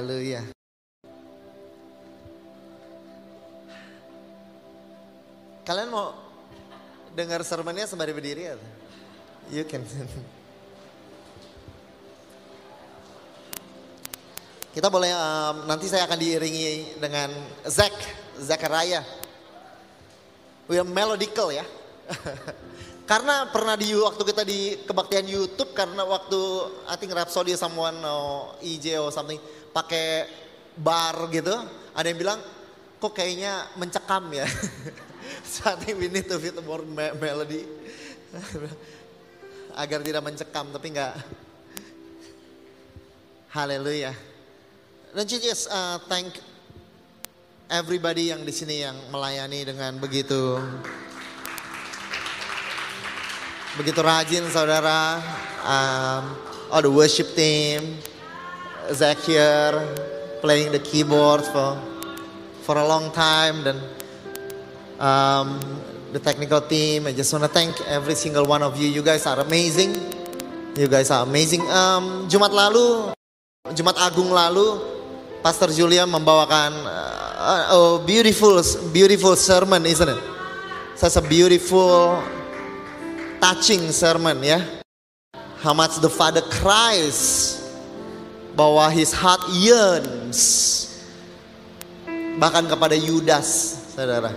Haleluya. Kalian mau dengar sermonnya sembari berdiri ya? You can. Kita boleh um, nanti saya akan diiringi dengan Zack, Zachariah. We are melodical ya. karena pernah di waktu kita di kebaktian YouTube karena waktu I think Rhapsody someone or EJ or something pakai bar gitu, ada yang bilang kok kayaknya mencekam ya. think we need to fit more me melody agar tidak mencekam tapi enggak. Haleluya. Dan just uh, thank everybody yang di sini yang melayani dengan begitu begitu rajin saudara. Um, oh the worship team, Zach here playing the keyboard for for a long time dan um, the technical team. I just wanna thank every single one of you. You guys are amazing. You guys are amazing. Um, Jumat lalu, Jumat Agung lalu, Pastor Julia membawakan uh, a beautiful, beautiful sermon, isn't it? Such a beautiful, touching sermon, ya. How much the Father cries bahwa his heart yearns bahkan kepada Yudas, saudara.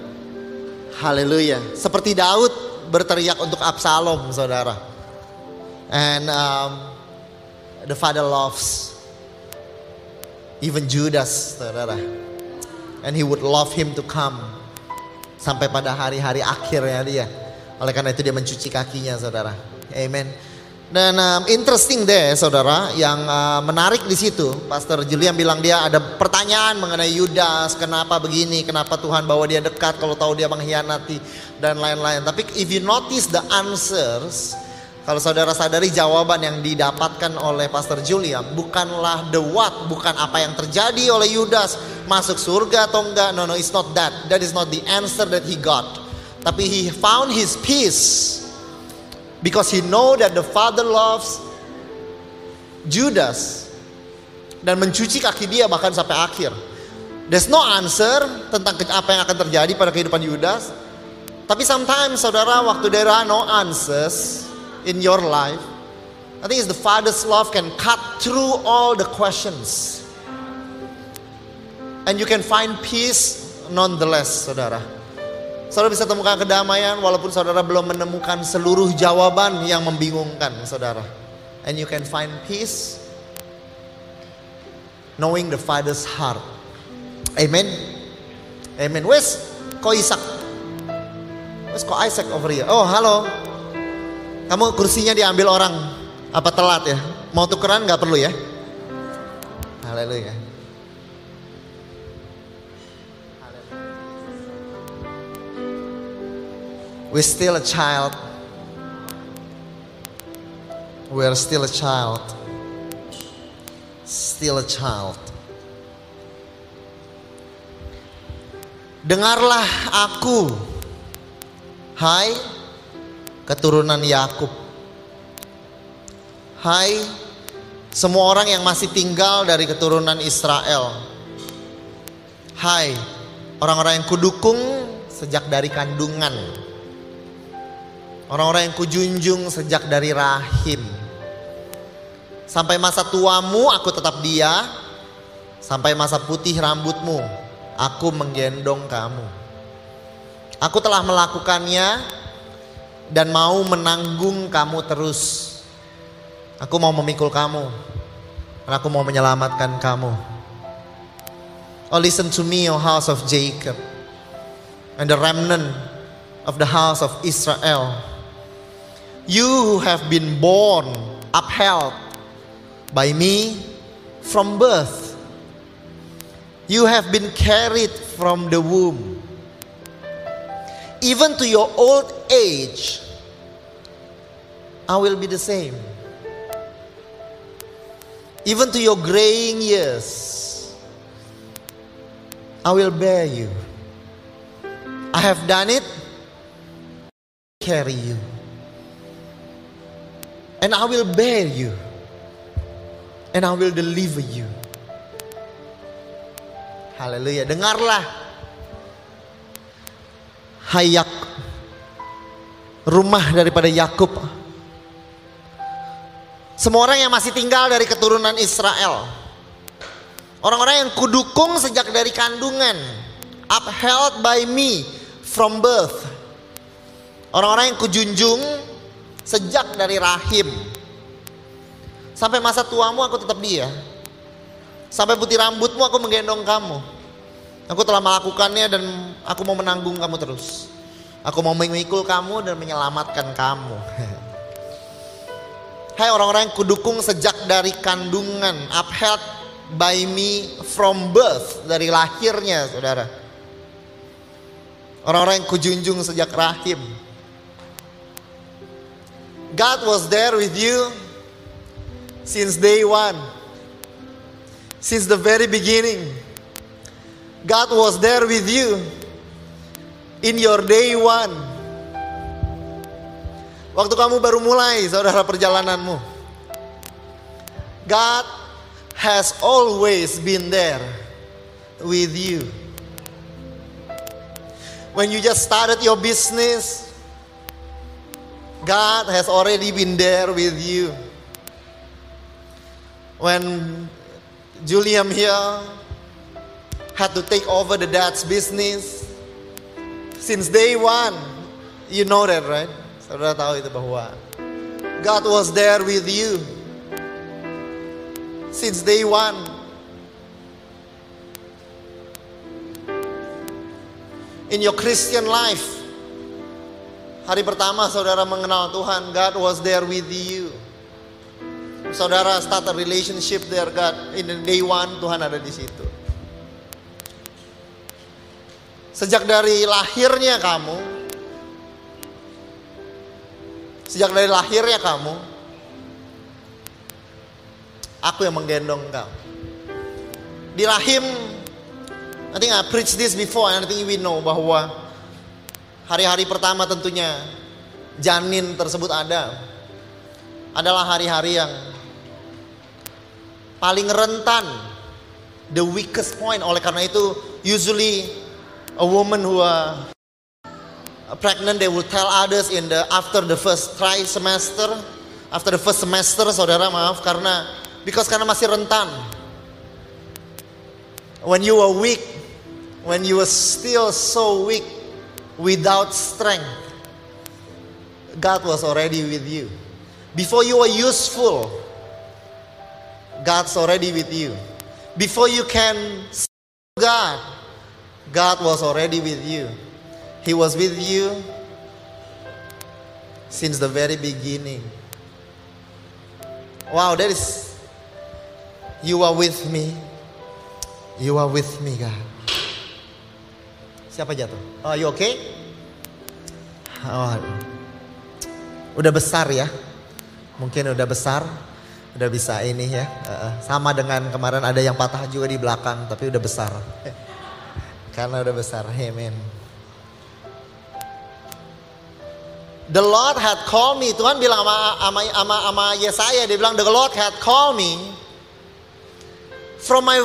Haleluya. Seperti Daud berteriak untuk Absalom, saudara. And um, the Father loves even Judas, saudara. And he would love him to come sampai pada hari-hari akhirnya dia. Oleh karena itu dia mencuci kakinya, saudara. Amen. Dan um, interesting deh, saudara, yang uh, menarik di situ, Pastor Julian bilang dia ada pertanyaan mengenai Yudas, kenapa begini, kenapa Tuhan bawa dia dekat, kalau tahu dia mengkhianati dan lain-lain. Tapi if you notice the answers, kalau saudara sadari jawaban yang didapatkan oleh Pastor Julian bukanlah the what, bukan apa yang terjadi oleh Yudas masuk surga atau enggak. No, no, it's not that. That is not the answer that he got. Tapi he found his peace because he know that the Father loves Judas dan mencuci kaki dia bahkan sampai akhir. There's no answer tentang apa yang akan terjadi pada kehidupan Yudas. Tapi sometimes saudara waktu there are no answers, in your life, I think it's the Father's love can cut through all the questions. And you can find peace nonetheless, saudara. Saudara bisa temukan kedamaian walaupun saudara belum menemukan seluruh jawaban yang membingungkan, saudara. And you can find peace knowing the Father's heart. Amen. Amen. Wes, kok Isaac? Wes kok Isaac over here? Oh, halo. Kamu kursinya diambil orang apa telat ya? Mau tukeran nggak perlu ya? Haleluya. We're still a child. We are still a child. Still a child. Dengarlah aku. Hai keturunan Yakub. Hai semua orang yang masih tinggal dari keturunan Israel. Hai orang-orang yang kudukung sejak dari kandungan. Orang-orang yang kujunjung sejak dari rahim. Sampai masa tuamu aku tetap dia. Sampai masa putih rambutmu aku menggendong kamu. Aku telah melakukannya dan mau menanggung kamu terus. Aku mau memikul kamu. Dan aku mau menyelamatkan kamu. Oh listen to me, O house of Jacob. And the remnant of the house of Israel. You who have been born, upheld, by me from birth. You have been carried from the womb. Even to your old age, I will be the same. Even to your graying years, I will bear you. I have done it, carry you. And I will bear you. And I will deliver you. Haleluya. Dengarlah. Hayak rumah daripada Yakub. Semua orang yang masih tinggal dari keturunan Israel. Orang-orang yang kudukung sejak dari kandungan. Upheld by me from birth. Orang-orang yang kujunjung sejak dari rahim. Sampai masa tuamu aku tetap dia. Sampai putih rambutmu aku menggendong kamu. Aku telah melakukannya dan aku mau menanggung kamu terus. Aku mau memikul kamu dan menyelamatkan kamu. Hai orang-orang yang kudukung sejak dari kandungan, upheld by me from birth, dari lahirnya saudara. Orang-orang yang kujunjung sejak rahim. God was there with you since day one. Since the very beginning. God was there with you in your day one. Waktu kamu baru mulai saudara perjalananmu. God has always been there with you. When you just started your business, God has already been there with you. When Julian here had to take over the dad's business, since day one, you know that, right? Saudara tahu itu bahwa God was there with you since day one. In your Christian life, hari pertama saudara mengenal Tuhan, God was there with you. Saudara start a relationship there, God. In the day one, Tuhan ada di situ. Sejak dari lahirnya kamu, Sejak dari lahirnya kamu, aku yang menggendong kau. Di rahim, I think I preach this before, and I think we know bahwa hari-hari pertama tentunya janin tersebut ada. Adalah hari-hari yang paling rentan, the weakest point. Oleh karena itu, usually a woman who are pregnant they will tell others in the after the first try semester after the first semester saudara maaf karena because karena masih rentan when you were weak when you were still so weak without strength God was already with you before you were useful God's already with you before you can serve God God was already with you He was with you since the very beginning. Wow, that is. You are with me. You are with me, God. Siapa jatuh? Oh, you okay? Oh, udah besar ya. Mungkin udah besar, udah bisa ini ya. Sama dengan kemarin ada yang patah juga di belakang, tapi udah besar. Karena udah besar, amen. The Lord had called me. Tuhan bilang sama sama sama, sama Yesaya, dia bilang the Lord had called me from my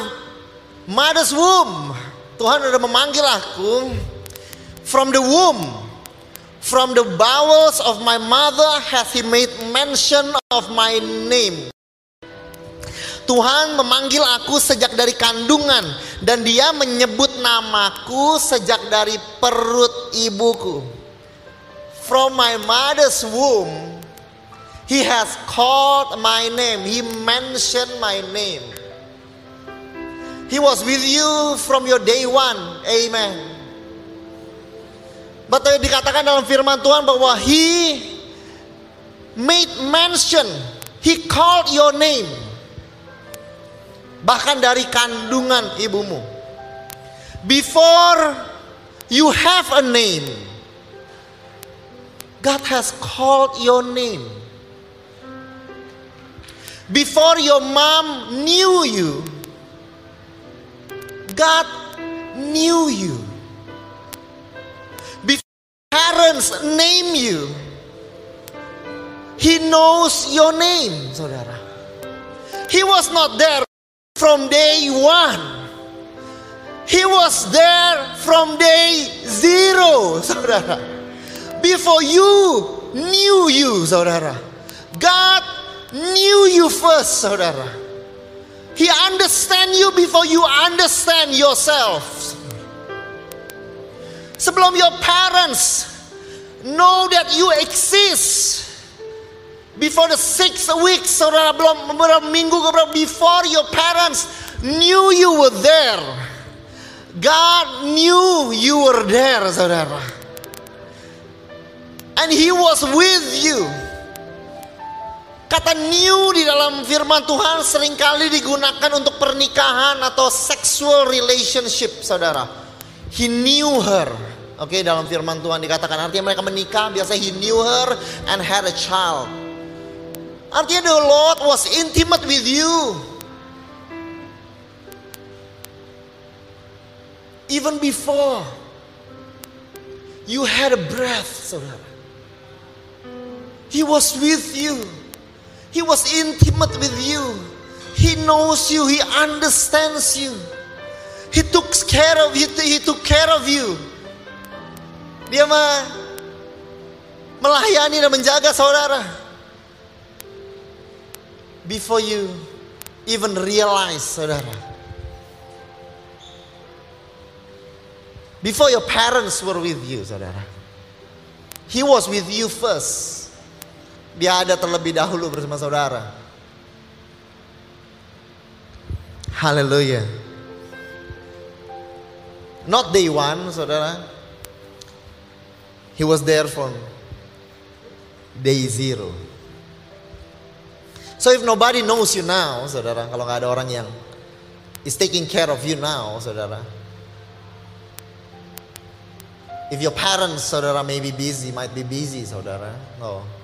mother's womb. Tuhan sudah memanggil aku from the womb. From the bowels of my mother hath he made mention of my name. Tuhan memanggil aku sejak dari kandungan dan dia menyebut namaku sejak dari perut ibuku from my mother's womb, He has called my name. He mentioned my name. He was with you from your day one. Amen. Betul dikatakan dalam firman Tuhan bahwa He made mention. He called your name. Bahkan dari kandungan ibumu. Before you have a name, God has called your name. Before your mom knew you, God knew you. Before parents name you, He knows your name, saudara. He was not there from day one. He was there from day zero, saudara. Before you knew you, saudara. God knew you first, saudara. He understand you before you understand yourself. Sebelum your parents know that you exist, Before the six weeks, saudara belum beberapa minggu before your parents knew you were there. God knew you were there, saudara. And He was with you. Kata new di dalam firman Tuhan sering kali digunakan untuk pernikahan atau sexual relationship, saudara. He knew her. Oke, okay, dalam firman Tuhan dikatakan artinya mereka menikah, biasa he knew her and had a child. Artinya the Lord was intimate with you. Even before you had a breath, saudara. He was with you. He was intimate with you. He knows you. He understands you. He took care of you. He took care of you. Dia mah melayani dan menjaga saudara before you even realize, saudara. Before your parents were with you, saudara. He was with you first. Dia ada terlebih dahulu bersama saudara. Haleluya. Not day one, saudara. He was there from day zero. So if nobody knows you now, saudara, kalau nggak ada orang yang is taking care of you now, saudara. If your parents, saudara, may be busy, might be busy, saudara. No.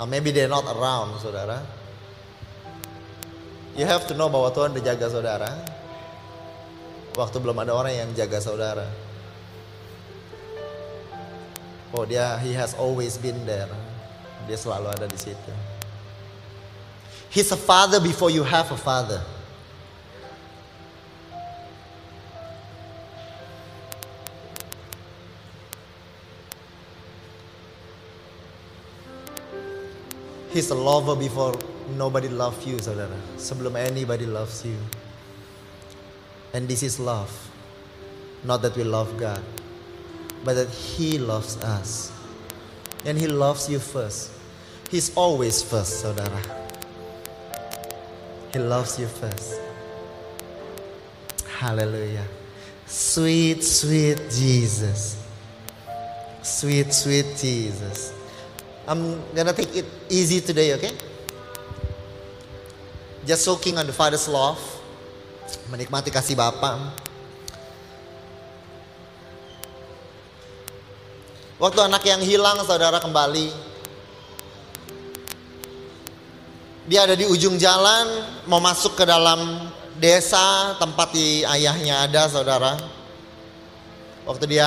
Or maybe they're not around, saudara. You have to know bahwa Tuhan udah saudara. Waktu belum ada orang yang jaga saudara. Oh dia, he has always been there. Dia selalu ada di situ. He's a father before you have a father. He's a lover before nobody loves you, saudara. Sebelum anybody loves you. And this is love. Not that we love God, but that He loves us. And He loves you first. He's always first, saudara. He loves you first. Hallelujah. Sweet, sweet Jesus. Sweet, sweet Jesus. I'm gonna take it easy today, okay? Just soaking on the Father's love. Menikmati kasih Bapa. Waktu anak yang hilang saudara kembali Dia ada di ujung jalan, mau masuk ke dalam desa tempat di ayahnya ada, saudara. Waktu dia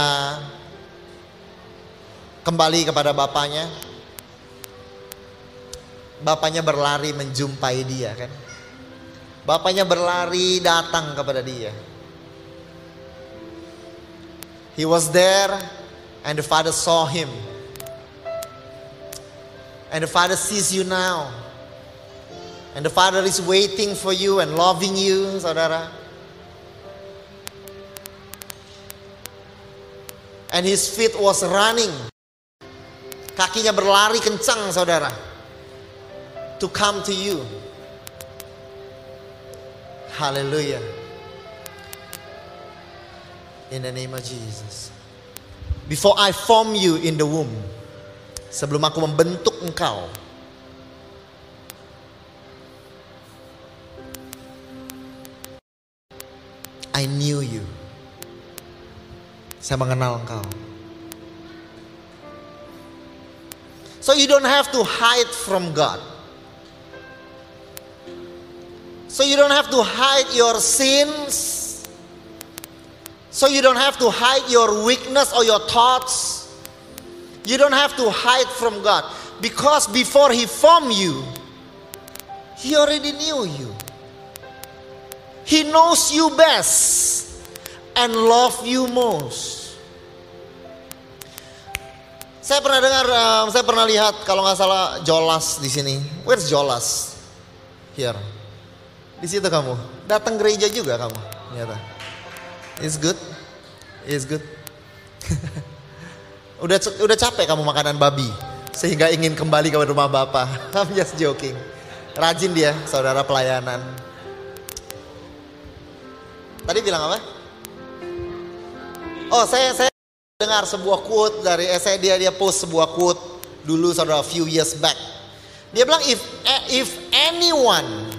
kembali kepada bapaknya, bapaknya berlari menjumpai dia kan. Bapaknya berlari datang kepada dia. He was there and the father saw him. And the father sees you now. And the Father is waiting for you and loving you, saudara. And his feet was running. Kakinya berlari kencang, saudara. To come to you. Hallelujah. In the name of Jesus. Before I form you in the womb. Sebelum aku membentuk engkau I knew you. Saya mengenal engkau. So you don't have to hide from God. So you don't have to hide your sins. So you don't have to hide your weakness or your thoughts. You don't have to hide from God. Because before He formed you, He already knew you. He knows you best and love you most. Saya pernah dengar, um, saya pernah lihat kalau nggak salah Jolas di sini. Where's Jolas? Here. Di situ kamu. Datang gereja juga kamu. Ternyata. It's good. It's good. udah udah capek kamu makanan babi sehingga ingin kembali ke rumah bapak. I'm just joking. Rajin dia, saudara pelayanan. Tadi bilang apa? Oh, saya saya dengar sebuah quote dari essay dia dia post sebuah quote dulu saudara few years back. Dia bilang if if anyone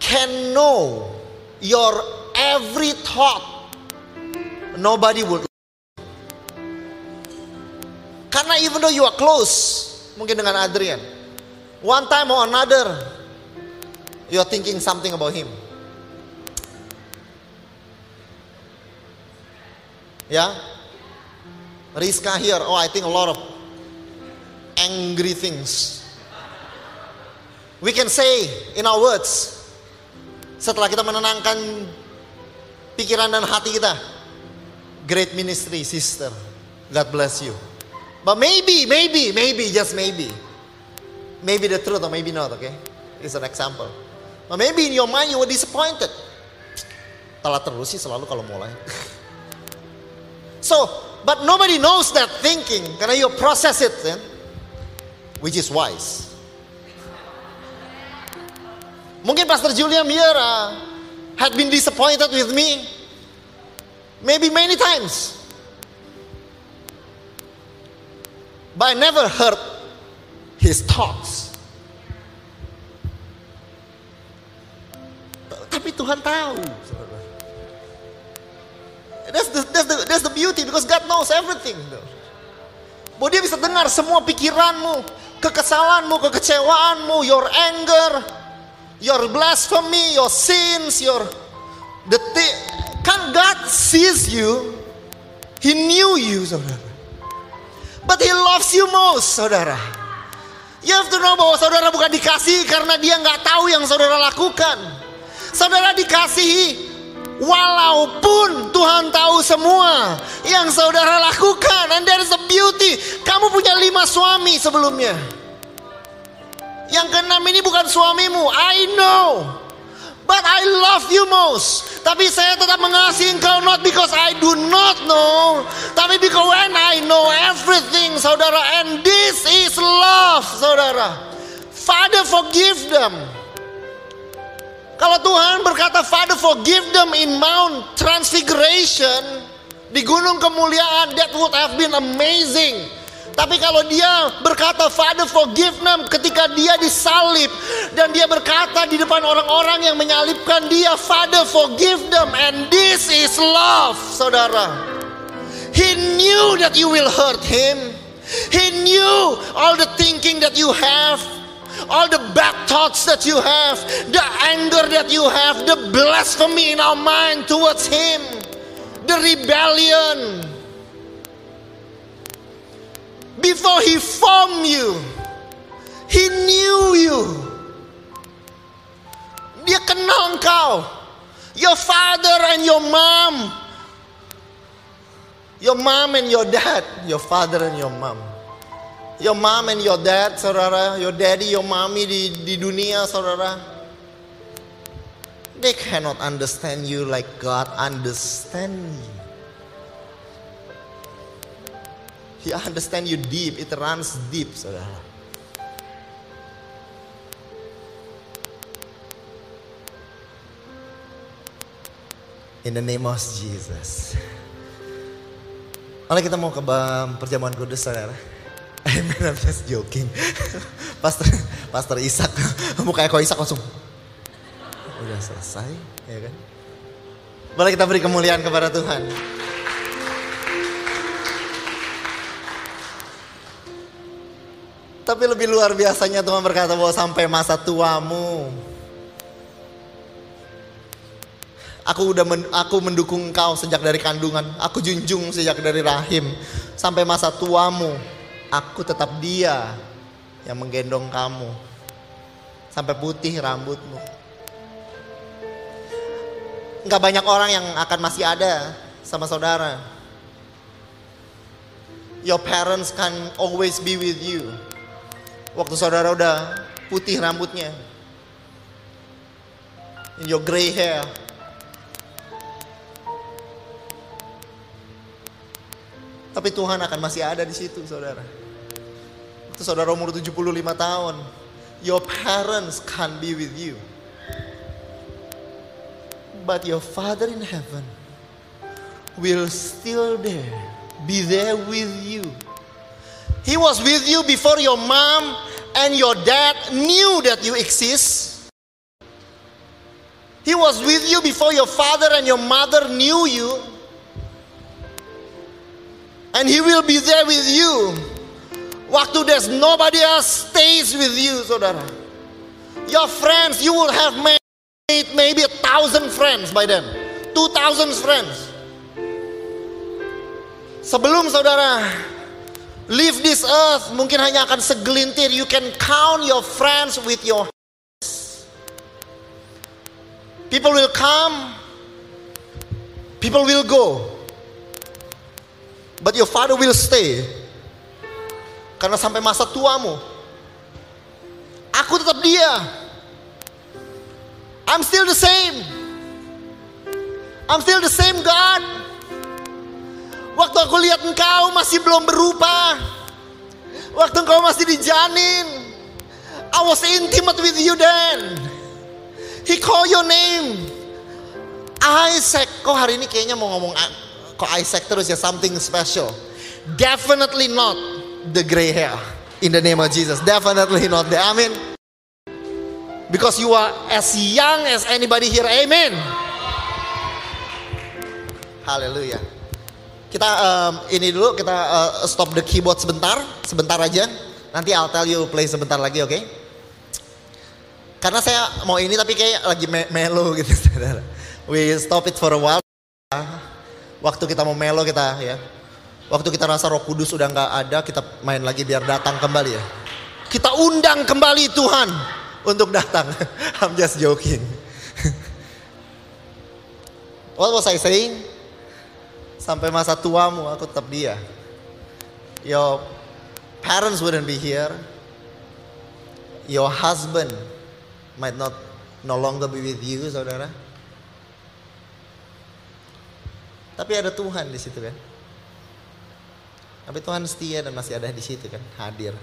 can know your every thought nobody would karena even though you are close mungkin dengan Adrian one time or another you are thinking something about him Ya. Rizka here, oh I think a lot of angry things. We can say in our words, setelah kita menenangkan pikiran dan hati kita, great ministry sister, God bless you. But maybe, maybe, maybe, just maybe, maybe the truth or maybe not, okay? It's an example. But maybe in your mind you were disappointed. Telat terus sih selalu kalau mulai. So, but nobody knows that thinking karena you process it, then, which is wise. Mungkin Pastor Julian here uh, had been disappointed with me, maybe many times, but I never heard his thoughts. Tapi Tuhan tahu. That's the, that's the, that's the beauty because God knows everything. Bahwa dia bisa dengar semua pikiranmu, kekesalanmu, kekecewaanmu, your anger, your blasphemy, your sins, your the kan God sees you, He knew you, saudara. But He loves you most, saudara. You have to know bahwa saudara bukan dikasihi karena dia nggak tahu yang saudara lakukan. Saudara dikasihi Walaupun Tuhan tahu semua yang saudara lakukan. And there is a beauty. Kamu punya lima suami sebelumnya. Yang keenam ini bukan suamimu. I know. But I love you most. Tapi saya tetap mengasihi engkau not because I do not know. Tapi because when I know everything saudara. And this is love saudara. Father forgive them. Kalau Tuhan berkata, Father forgive them in Mount Transfiguration, di gunung kemuliaan, that would have been amazing. Tapi kalau dia berkata, Father forgive them ketika dia disalib. Dan dia berkata di depan orang-orang yang menyalibkan dia, Father forgive them. And this is love, saudara. He knew that you will hurt him. He knew all the thinking that you have all the bad thoughts that you have, the anger that you have, the blasphemy in our mind towards Him, the rebellion. Before He formed you, He knew you. Dia kenal engkau. Your father and your mom. Your mom and your dad. Your father and your mom. Your mom and your dad, saudara, your daddy, your mommy di, di dunia, saudara. They cannot understand you like God understand you. He understand you deep, it runs deep, saudara. In the name of Jesus. Mari kita mau ke perjamuan kudus, saudara. Amen, I'm just joking. Pastor, Pastor Ishak, mukanya kok Ishak langsung. Udah selesai, ya kan? Boleh kita beri kemuliaan kepada Tuhan. Tapi lebih luar biasanya Tuhan berkata bahwa sampai masa tuamu Aku udah men, aku mendukung kau sejak dari kandungan, aku junjung sejak dari rahim sampai masa tuamu. Aku tetap dia yang menggendong kamu sampai putih rambutmu. Enggak banyak orang yang akan masih ada sama saudara. Your parents can always be with you. Waktu saudara udah putih rambutnya. In your gray hair. Tapi Tuhan akan masih ada di situ, saudara. Itu saudara umur 75 tahun. Your parents can be with you. But your Father in heaven will still there, be there with you. He was with you before your mom and your dad knew that you exist. He was with you before your father and your mother knew you. And he will be there with you. Waktu there's nobody else stays with you, saudara. Your friends, you will have made maybe a thousand friends by then. Two thousand friends. Sebelum saudara leave this earth, mungkin hanya akan segelintir. You can count your friends with your hands. People will come, people will go. But your father will stay. Karena sampai masa tuamu. Aku tetap dia. I'm still the same. I'm still the same God. Waktu aku lihat engkau masih belum berubah. Waktu engkau masih di janin. I was intimate with you then. He call your name. Isaac. Kok hari ini kayaknya mau ngomong kok Isaac terus ya something special. Definitely not the gray hair. In the name of Jesus. Definitely not the amin. Because you are as young as anybody here. Amen. Haleluya. Kita um, ini dulu kita uh, stop the keyboard sebentar, sebentar aja. Nanti I'll tell you play sebentar lagi, oke? Okay? Karena saya mau ini tapi kayak lagi me melo gitu, saudara. We stop it for a while. Waktu kita mau melo kita ya. Waktu kita rasa Roh Kudus sudah nggak ada, kita main lagi biar datang kembali ya. Kita undang kembali Tuhan untuk datang. I'm just joking. What was I saying? Sampai masa tuamu aku tetap dia. Your parents wouldn't be here. Your husband might not no longer be with you, saudara. Tapi ada Tuhan di situ kan. Tapi Tuhan setia dan masih ada di situ kan, hadir.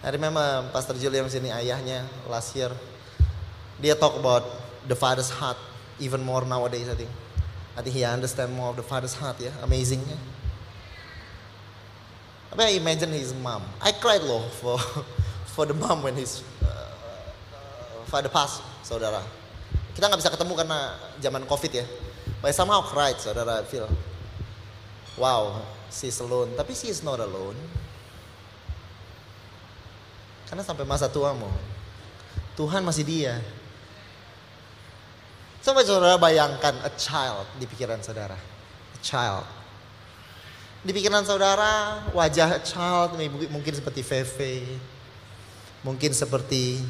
I remember Pastor Julian sini ayahnya last year. Dia talk about the father's heart even more nowadays I think. I think he understand more of the father's heart ya, amazing ya. Tapi I imagine his mom. I cried loh for for the mom when his uh, father passed, saudara. Kita nggak bisa ketemu karena zaman covid ya. But I somehow cried, saudara. I feel, wow, she's alone. Tapi she is not alone. Karena sampai masa tuamu, Tuhan masih dia. Coba saudara bayangkan a child di pikiran saudara. A child. Di pikiran saudara wajah a child mungkin seperti Feve. Mungkin seperti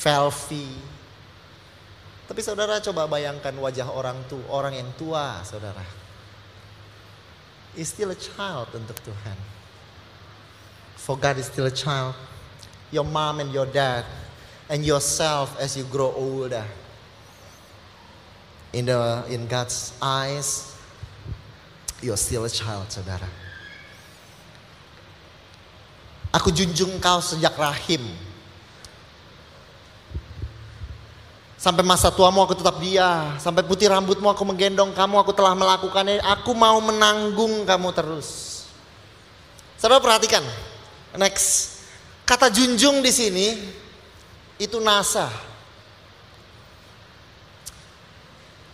Velvi. Tapi saudara coba bayangkan wajah orang tu, orang yang tua saudara. Is still a child untuk Tuhan. For God is still a child. Your mom and your dad and yourself as you grow older in the in God's eyes, you're still a child, saudara. Aku junjung kau sejak rahim. Sampai masa tuamu aku tetap dia. Sampai putih rambutmu aku menggendong kamu. Aku telah melakukannya. Aku mau menanggung kamu terus. Saudara perhatikan. Next. Kata junjung di sini itu nasa.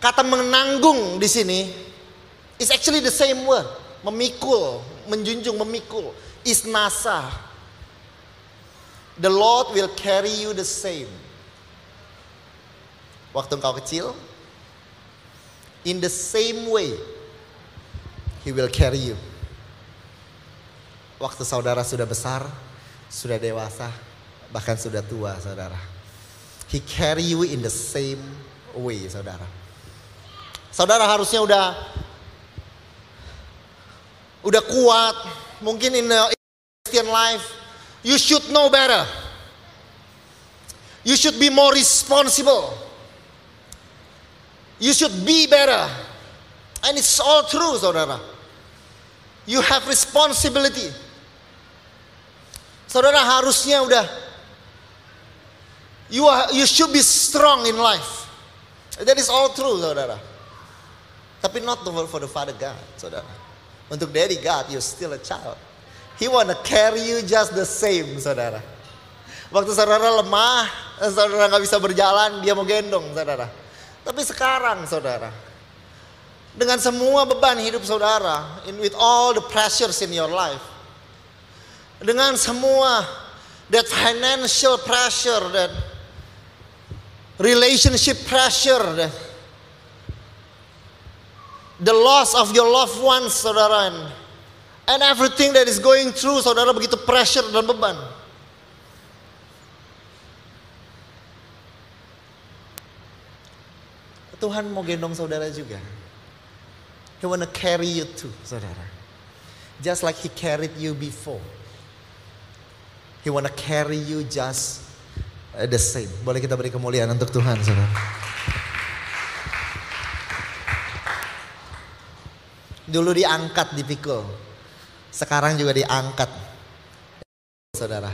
Kata menanggung di sini is actually the same word. Memikul, menjunjung, memikul. Is nasa. The Lord will carry you the same. Waktu engkau kecil, in the same way, He will carry you. Waktu saudara sudah besar, sudah dewasa, bahkan sudah tua, saudara. He carry you in the same way, saudara. Saudara harusnya udah udah kuat, mungkin in the Christian life, you should know better. You should be more responsible. You should be better. And it's all true, saudara. You have responsibility. Saudara harusnya udah you are, you should be strong in life. That is all true, saudara. Tapi not for the Father God, saudara. Untuk Daddy God, you're still a child. He wanna carry you just the same, saudara. Waktu saudara lemah, saudara nggak bisa berjalan, dia mau gendong, saudara. Tapi sekarang, saudara, dengan semua beban hidup saudara, in with all the pressures in your life, dengan semua that financial pressure, that relationship pressure, that the loss of your loved ones, saudara, and, everything that is going through, saudara begitu pressure dan beban. Tuhan mau gendong saudara juga. He wanna carry you too, saudara. Just like he carried you before. He wanna carry you just uh, the same. Boleh kita beri kemuliaan untuk Tuhan, saudara. Dulu diangkat dipikul. Sekarang juga diangkat. Saudara.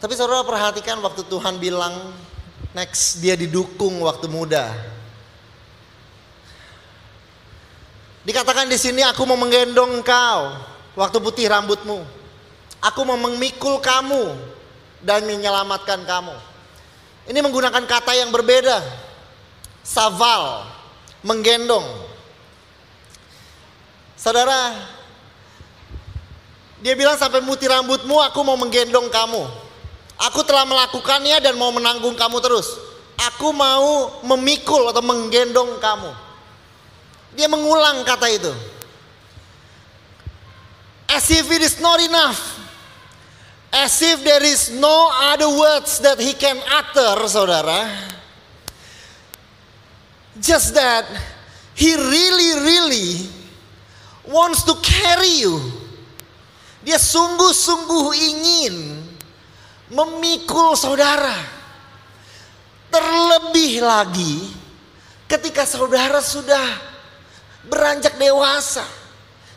Tapi saudara perhatikan waktu Tuhan bilang next dia didukung waktu muda. Dikatakan di sini aku mau menggendong engkau waktu putih rambutmu. Aku mau memikul kamu dan menyelamatkan kamu. Ini menggunakan kata yang berbeda. Saval, menggendong. Saudara, dia bilang sampai putih rambutmu aku mau menggendong kamu. Aku telah melakukannya dan mau menanggung kamu terus. Aku mau memikul atau menggendong kamu. Dia mengulang kata itu. As if it is not enough. As if there is no other words that he can utter, saudara. Just that he really, really wants to carry you. Dia sungguh-sungguh ingin memikul saudara. Terlebih lagi ketika saudara sudah beranjak dewasa.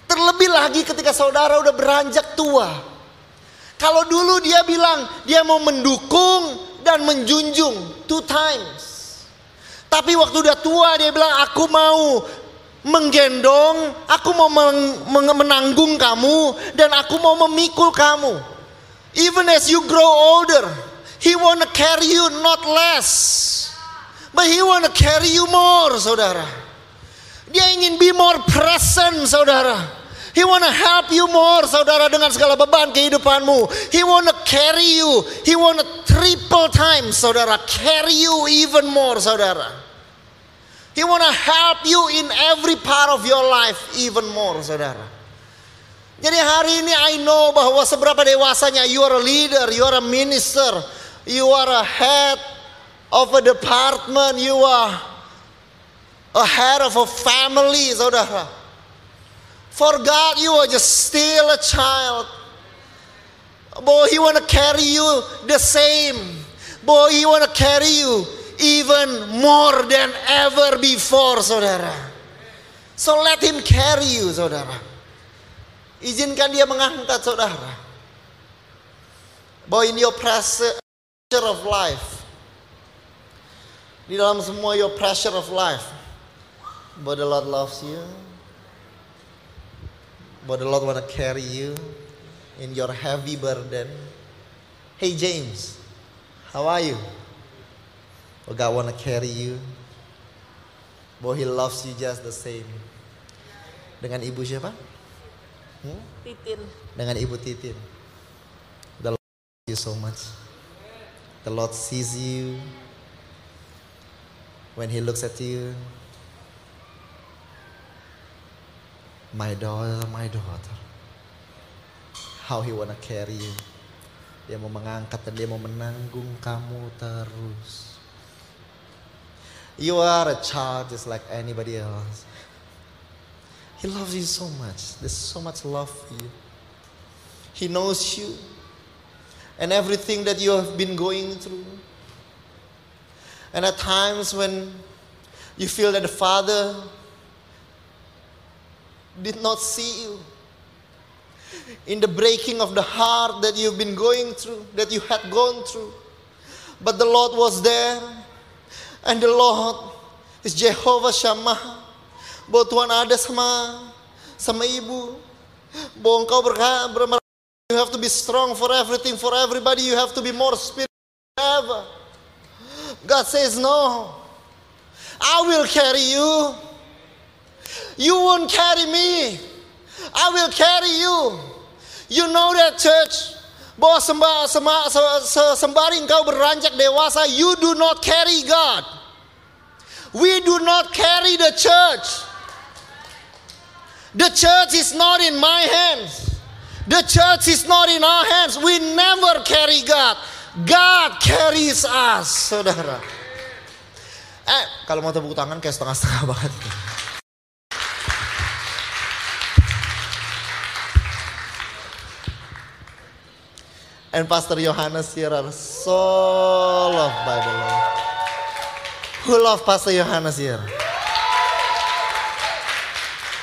Terlebih lagi ketika saudara udah beranjak tua. Kalau dulu dia bilang dia mau mendukung dan menjunjung two times. Tapi waktu udah tua dia bilang aku mau menggendong, aku mau menanggung kamu dan aku mau memikul kamu. Even as you grow older, he wanna carry you not less. But he wanna carry you more, saudara. Dia ingin be more present, saudara. He wanna help you more, saudara, dengan segala beban kehidupanmu. He wanna carry you. He wanna triple times, saudara, carry you even more, saudara. He wanna help you in every part of your life even more, saudara. Jadi hari ini I know bahwa seberapa dewasanya you are a leader, you are a minister, you are a head of a department, you are a head of a family, saudara. For God, you are just still a child. Boy, He wanna carry you the same. Boy, He wanna carry you even more than ever before, saudara. So let Him carry you, saudara. Izinkan Dia mengangkat saudara. Boy, in your pressure of life, di dalam semua your pressure of life, but the Lord loves you. But the Lord wanna carry you in your heavy burden. Hey James, how are you? But God wanna carry you. But He loves you just the same. Dengan ibu siapa? Hmm? Titin. Dengan ibu Titin. The Lord loves you so much. The Lord sees you. When He looks at you. My daughter, my daughter. How He wanna carry you. Dia mau mengangkat dan dia mau menanggung kamu terus. You are a child just like anybody else. He loves you so much. There's so much love for you. He knows you and everything that you have been going through. And at times when you feel that the Father did not see you, in the breaking of the heart that you've been going through, that you had gone through, but the Lord was there, and the Lord is Jehovah Shammah. Bahwa Tuhan ada sama sama ibu. Bahwa engkau you have to be strong for everything, for everybody. You have to be more spiritual than ever. God says no. I will carry you. You won't carry me. I will carry you. You know that church. Bahwa semba, sema- se- se- sembari engkau beranjak dewasa, you do not carry God. We do not carry the church. The church is not in my hands. The church is not in our hands. We never carry God. God carries us, saudara. Eh, kalau mau tepuk tangan kayak setengah-setengah banget. And Pastor Johannes here are so loved by the Lord. Who love Pastor Johannes here?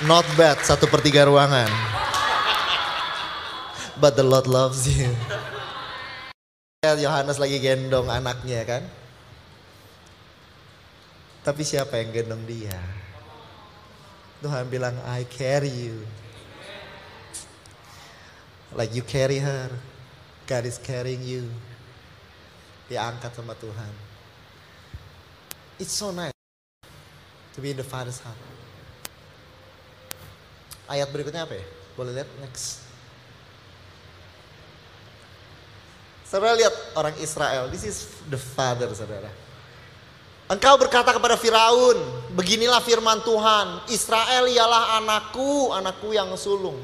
Not bad, satu per tiga ruangan. But the Lord loves you. Yohanes lagi gendong anaknya kan. Tapi siapa yang gendong dia? Tuhan bilang, I carry you. Like you carry her. God is carrying you. Diangkat sama Tuhan. It's so nice to be in the Father's heart. Ayat berikutnya apa ya? Boleh lihat next. Saudara lihat orang Israel. This is the father saudara. Engkau berkata kepada Firaun, beginilah firman Tuhan, Israel ialah anakku, anakku yang sulung.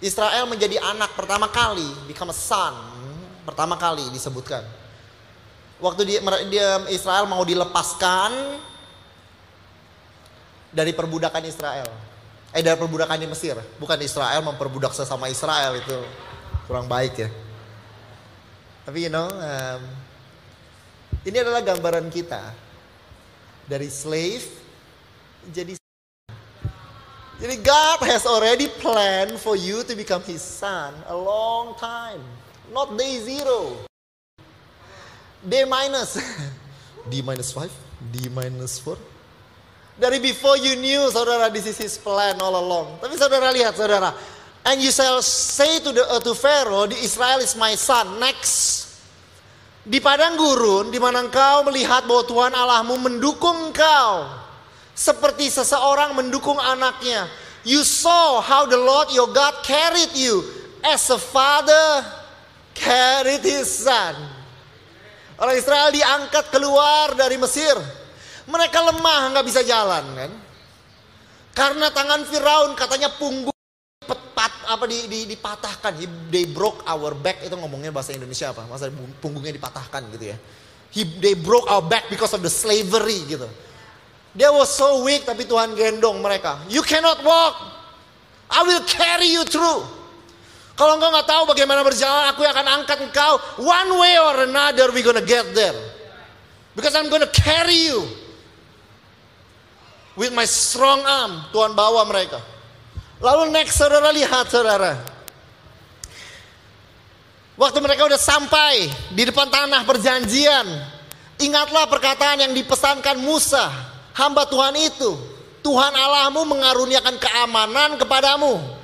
Israel menjadi anak pertama kali, become a son, pertama kali disebutkan. Waktu dia, dia Israel mau dilepaskan dari perbudakan Israel. Eh dari perbudakan di Mesir, bukan Israel memperbudak sesama Israel itu kurang baik ya. Tapi you know, um, ini adalah gambaran kita dari slave jadi jadi God has already planned for you to become His son a long time, not day zero, day minus, D minus five, D minus four. Dari before you knew, saudara, this is His plan all along. Tapi saudara lihat, saudara, and you shall say to the uh, to Pharaoh, the Israel is my son. Next, di padang gurun, di mana engkau melihat bahwa Tuhan Allahmu mendukung engkau seperti seseorang mendukung anaknya. You saw how the Lord your God carried you as a father carried his son. Orang Israel diangkat keluar dari Mesir. Mereka lemah nggak bisa jalan kan. Karena tangan Firaun katanya punggung petat apa di, di, dipatahkan. He, they broke our back itu ngomongnya bahasa Indonesia apa? Masa punggungnya dipatahkan gitu ya. He, they broke our back because of the slavery gitu. They was so weak tapi Tuhan gendong mereka. You cannot walk. I will carry you through. Kalau engkau nggak tahu bagaimana berjalan, aku akan angkat engkau. One way or another we gonna get there. Because I'm gonna carry you. With my strong arm, Tuhan bawa mereka. Lalu next saudara lihat saudara. Waktu mereka udah sampai di depan tanah perjanjian. Ingatlah perkataan yang dipesankan Musa, hamba Tuhan itu. Tuhan Allahmu mengaruniakan keamanan kepadamu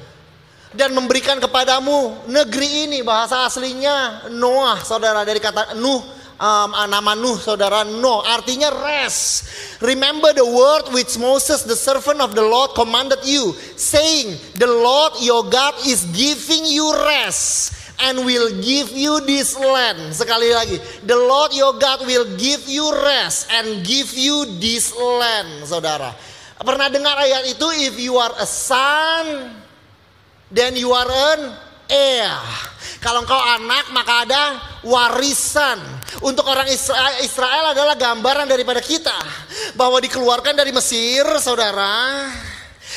dan memberikan kepadamu negeri ini bahasa aslinya Noah saudara dari kata Nuh um, nama Nuh saudara no artinya rest remember the word which Moses the servant of the Lord commanded you saying the Lord your God is giving you rest and will give you this land sekali lagi the Lord your God will give you rest and give you this land saudara pernah dengar ayat itu if you are a son then you are an heir kalau engkau anak maka ada warisan. Untuk orang Israel, Israel adalah gambaran daripada kita. Bahwa dikeluarkan dari Mesir saudara.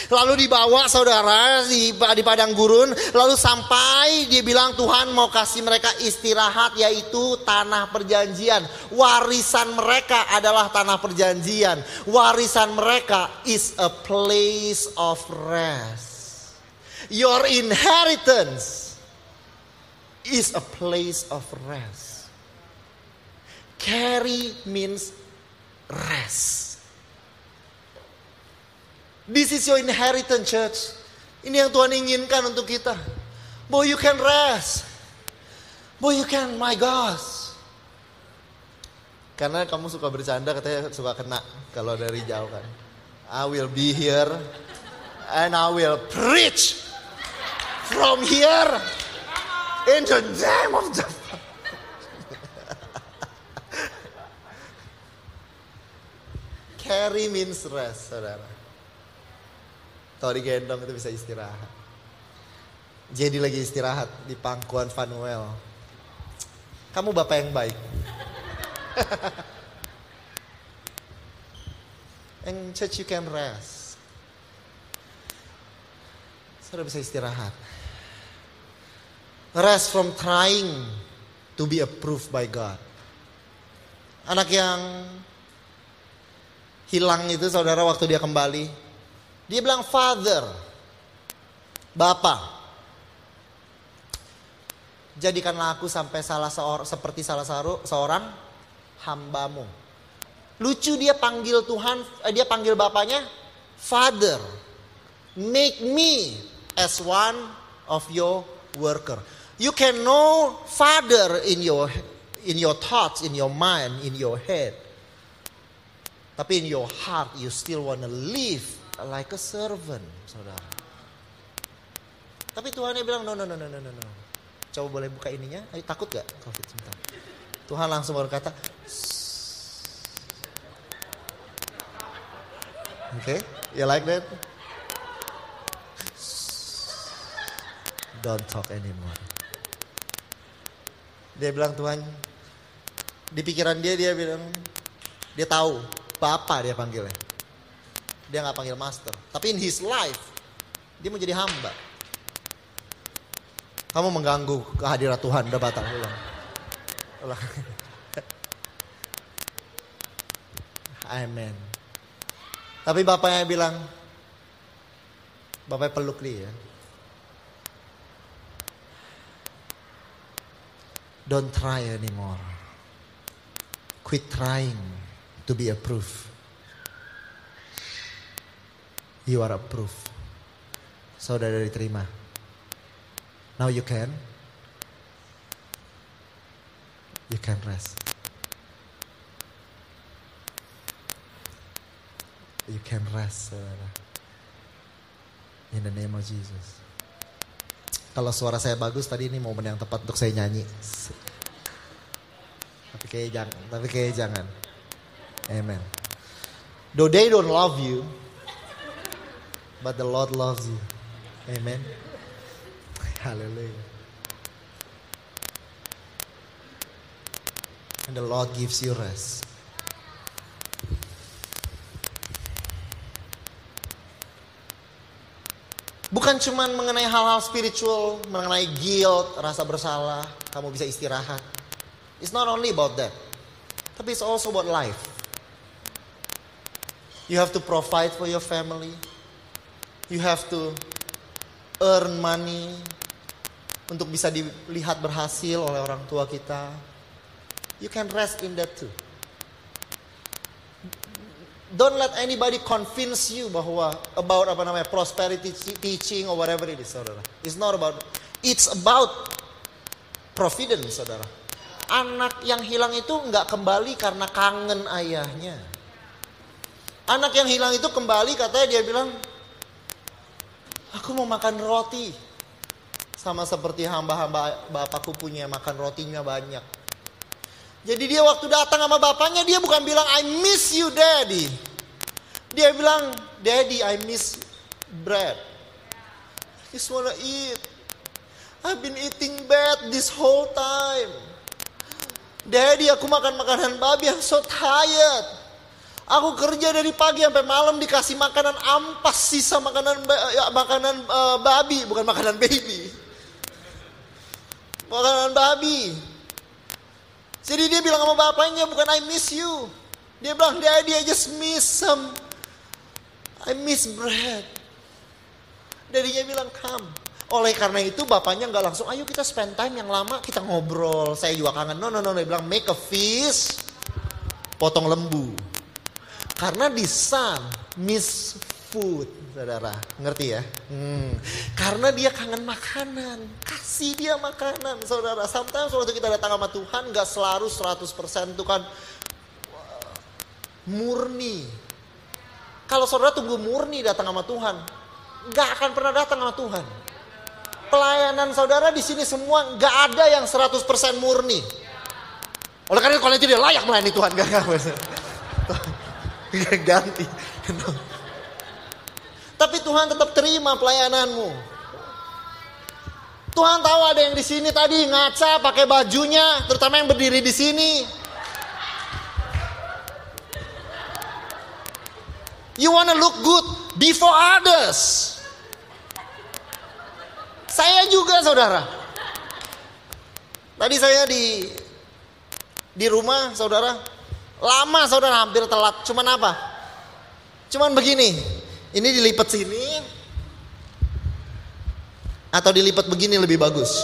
Lalu dibawa saudara di, di padang gurun. Lalu sampai dia bilang Tuhan mau kasih mereka istirahat yaitu tanah perjanjian. Warisan mereka adalah tanah perjanjian. Warisan mereka is a place of rest. Your inheritance is a place of rest. Carry means rest. This is your inheritance, church. Ini yang Tuhan inginkan untuk kita. Boy, you can rest. Boy, you can, my gosh. Karena kamu suka bercanda, katanya suka kena kalau dari jauh kan. I will be here and I will preach from here In the name of the Carry means rest, saudara. Kalau digendong itu bisa istirahat. Jadi lagi istirahat di pangkuan Vanuel. Kamu bapak yang baik. And church you can rest. Saudara bisa istirahat. Rest from trying to be approved by God. Anak yang hilang itu saudara waktu dia kembali. Dia bilang father. Bapak. Jadikanlah aku sampai salah seor seperti salah seorang, seorang hambamu. Lucu dia panggil Tuhan, eh, dia panggil bapaknya father. Make me as one of your worker. You can know Father in your in your thoughts, in your mind, in your head. Tapi in your heart you still wanna live like a servant, saudara. Tapi Tuhan bilang no no no no no no no. Coba boleh buka ininya? Ayo, takut gak COVID sebentar? Tuhan langsung berkata, Oke, okay, you like that? Don't talk anymore. Dia bilang Tuhan, di pikiran dia dia bilang, dia tahu Bapak dia panggilnya. Dia nggak panggil master. Tapi in his life, dia mau jadi hamba. Kamu mengganggu kehadiran Tuhan, udah batal ulang. Ulang. Amen. Tapi bapaknya bilang, bapaknya peluk dia. Don't try anymore. Quit trying to be approved. You are approved. Saudara diterima. Now you can. You can rest. You can rest, saudara. In the name of Jesus. Kalau suara saya bagus tadi ini momen yang tepat untuk saya nyanyi. Tapi kayak jangan, tapi kayak jangan. Amen. Though they don't love you, but the Lord loves you. Amen. Hallelujah. And the Lord gives you rest. Bukan cuma mengenai hal-hal spiritual, mengenai guilt, rasa bersalah, kamu bisa istirahat. It's not only about that. Tapi it's also about life. You have to provide for your family. You have to earn money untuk bisa dilihat berhasil oleh orang tua kita. You can rest in that too. Don't let anybody convince you bahwa about apa namanya prosperity teaching or whatever it is, saudara. It's not about. It's about providence, saudara. anak yang hilang itu nggak kembali karena kangen ayahnya. Anak yang hilang itu kembali katanya dia bilang, aku mau makan roti. Sama seperti hamba-hamba bapakku punya makan rotinya banyak. Jadi dia waktu datang sama bapaknya dia bukan bilang I miss you daddy. Dia bilang daddy I miss bread. I just wanna eat. I've been eating bad this whole time. Daddy aku makan makanan babi I'm so tired. Aku kerja dari pagi sampai malam dikasih makanan ampas sisa makanan ya, makanan uh, babi bukan makanan baby makanan babi. Jadi dia bilang sama bapaknya, bukan I miss you. Dia bilang, Daddy I just miss some, I miss bread. Dadinya bilang, come. Oleh karena itu bapaknya nggak langsung, ayo kita spend time yang lama, kita ngobrol. Saya juga kangen. No, no, no. Dia bilang, make a feast, potong lembu. Karena di sun, miss food saudara. Ngerti ya? Hmm. Karena dia kangen makanan. Kasih dia makanan, saudara. Sometimes waktu kita datang sama Tuhan, gak selalu 100% itu kan murni. Kalau saudara tunggu murni datang sama Tuhan, gak akan pernah datang sama Tuhan. Pelayanan saudara di sini semua gak ada yang 100% murni. Oleh karena itu kalian tidak layak melayani Tuhan. Gak, gak, ganti. Tapi Tuhan tetap terima pelayananmu. Tuhan tahu ada yang di sini tadi ngaca pakai bajunya, terutama yang berdiri di sini. You wanna look good before others. Saya juga saudara. Tadi saya di di rumah saudara. Lama saudara hampir telat. Cuman apa? Cuman begini. Ini dilipat sini atau dilipat begini lebih bagus.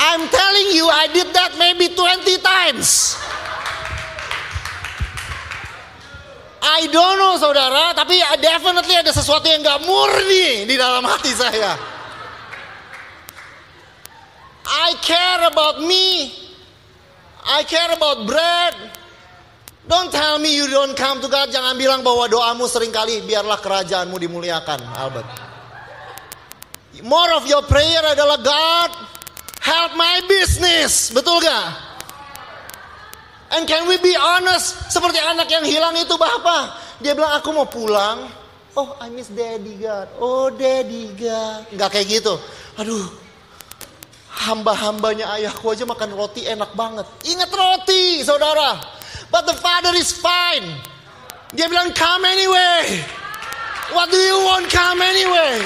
I'm telling you I did that maybe 20 times. I don't know saudara, tapi definitely ada sesuatu yang gak murni di dalam hati saya. I care about me. I care about bread. Don't tell me you don't come to God. Jangan bilang bahwa doamu sering kali biarlah kerajaanmu dimuliakan, Albert. More of your prayer adalah God, help my business. Betul gak? And can we be honest? Seperti anak yang hilang itu Bapak. Dia bilang aku mau pulang. Oh I miss daddy God. Oh daddy God. Gak kayak gitu. Aduh. Hamba-hambanya ayahku aja makan roti enak banget. Ingat roti saudara. But the father is fine. Dia bilang, come anyway. What do you want? Come anyway.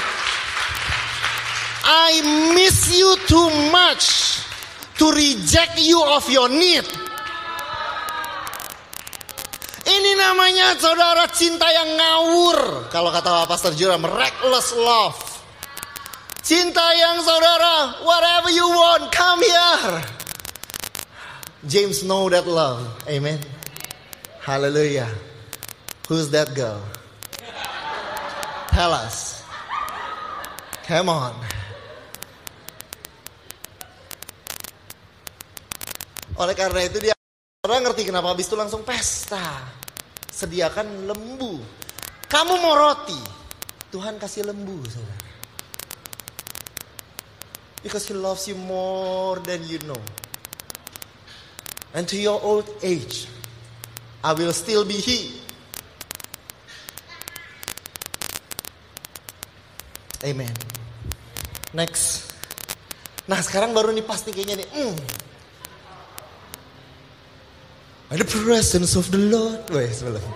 I miss you too much to reject you of your need. Ini namanya saudara cinta yang ngawur. Kalau kata Pastor Juram, reckless love. Cinta yang saudara, whatever you want, come here. James know that love. Amen. Hallelujah. Who's that girl? Tell us. Come on. Oleh karena itu dia orang ngerti kenapa habis itu langsung pesta. Sediakan lembu. Kamu mau roti. Tuhan kasih lembu, saudara. Because he loves you more than you know. And to your old age, I will still be He. Amen. Next. Nah sekarang baru nih pasti kayaknya nih. Mm. By the presence of the Lord. Weh sebelum.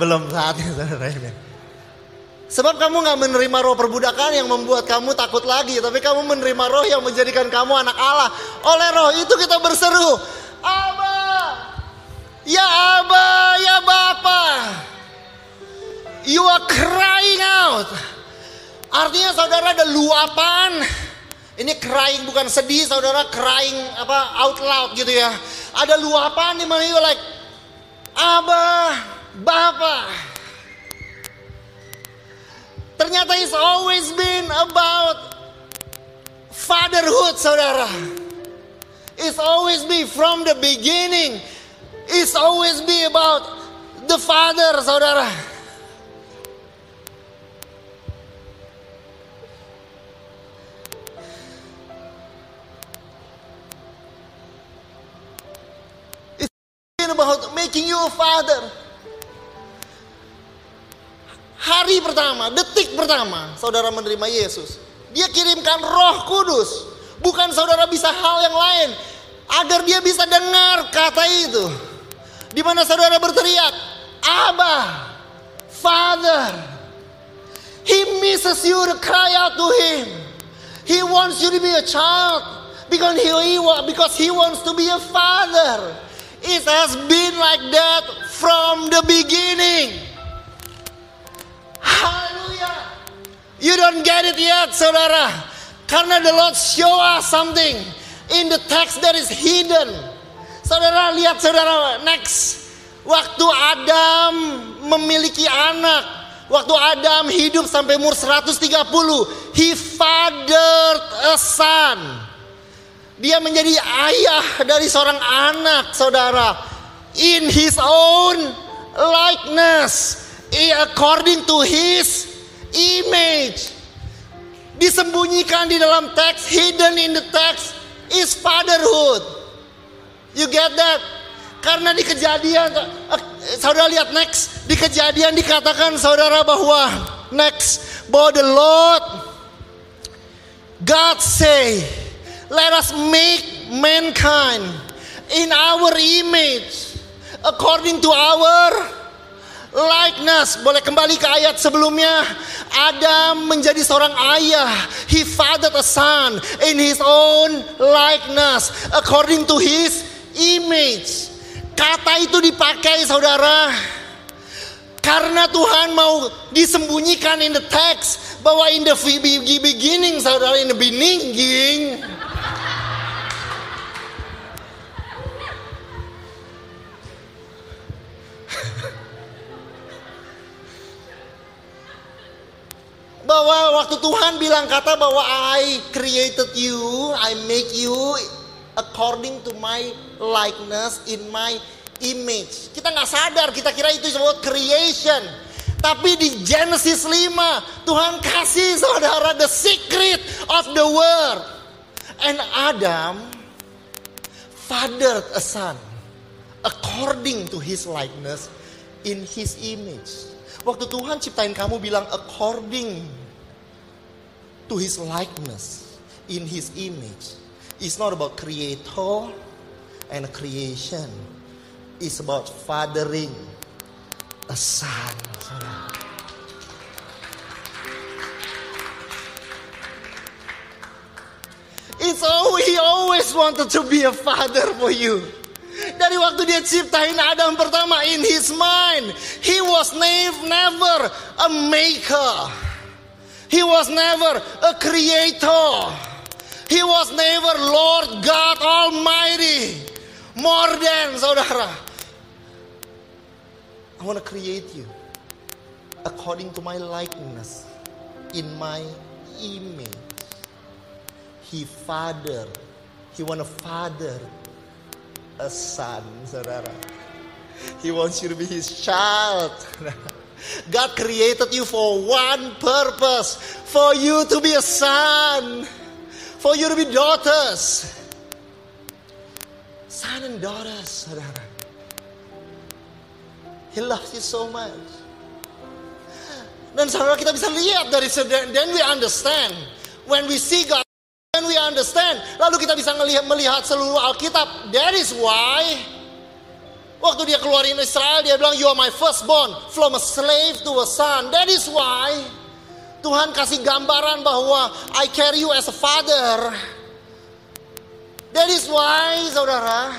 Belum saatnya saudara. Sebab kamu gak menerima roh perbudakan yang membuat kamu takut lagi. Tapi kamu menerima roh yang menjadikan kamu anak Allah. Oleh roh itu kita berseru. Abah. Ya Aba, ya Bapa. You are crying out. Artinya saudara ada luapan. Ini crying bukan sedih, saudara crying apa out loud gitu ya. Ada luapan di mana like Aba, Bapa. Ternyata it's always been about fatherhood, saudara. It's always be from the beginning. It's always be about the Father, saudara. It's about making you a father. Hari pertama, detik pertama, saudara menerima Yesus. Dia kirimkan roh kudus. Bukan saudara bisa hal yang lain. Agar dia bisa dengar kata itu. Di mana saudara berteriak, Abba, Father. He misses you to cry out to him. He wants you to be a child. Because he, because he wants to be a father. It has been like that from the beginning. Hallelujah. You don't get it yet, saudara. Karena the Lord show us something in the text that is hidden. Saudara lihat saudara next. Waktu Adam memiliki anak. Waktu Adam hidup sampai umur 130. He fathered a son. Dia menjadi ayah dari seorang anak saudara. In his own likeness. According to his image. Disembunyikan di dalam teks, hidden in the text is fatherhood. You get that? Karena di kejadian, saudara lihat next, di kejadian dikatakan saudara bahwa next, bahwa the Lord God say, let us make mankind in our image according to our likeness. Boleh kembali ke ayat sebelumnya. Adam menjadi seorang ayah. He fathered a son in his own likeness. According to his image. Kata itu dipakai saudara. Karena Tuhan mau disembunyikan in the text. Bahwa in the beginning saudara. In the beginning. bahwa waktu Tuhan bilang kata bahwa I created you, I make you according to my likeness in my image. Kita nggak sadar, kita kira itu disebut creation. Tapi di Genesis 5, Tuhan kasih saudara the secret of the world. And Adam fathered a son according to his likeness in his image. Waktu Tuhan ciptain kamu bilang according to his likeness, in his image. It's not about creator and creation. It's about fathering a son. It's always, he always wanted to be a father for you. Dari waktu dia ciptain Adam pertama in his mind, he was never a maker. He was never a creator. He was never Lord God Almighty. More than saudara. I want to create you according to my likeness, in my image. He father, he want to father a son, saudara. He wants you to be his child. God created you for one purpose for you to be a son, for you to be daughters. Son and daughters, saudara. He loves you so much. Dan saudara kita bisa lihat dari then we understand when we see God Then we understand. Lalu kita bisa melihat, melihat seluruh Alkitab. That is why waktu dia keluarin Israel dia bilang you are my firstborn from a slave to a son. That is why Tuhan kasih gambaran bahwa I carry you as a father. That is why saudara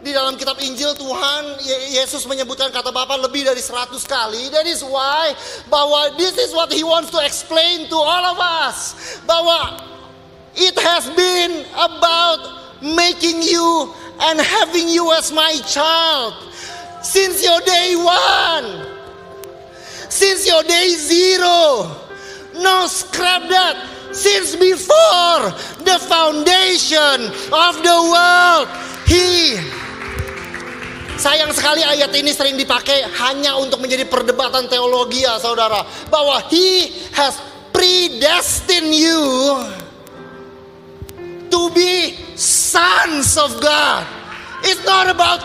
Di dalam kitab Injil Tuhan Yesus menyebutkan kata Bapa lebih dari 100 kali. That is why bahwa this is what he wants to explain to all of us. Bahwa it has been about making you and having you as my child since your day one. Since your day zero. No scrap that. since before the foundation of the world. He Sayang sekali ayat ini sering dipakai hanya untuk menjadi perdebatan teologi ya saudara. Bahwa he has predestined you to be sons of God. It's not about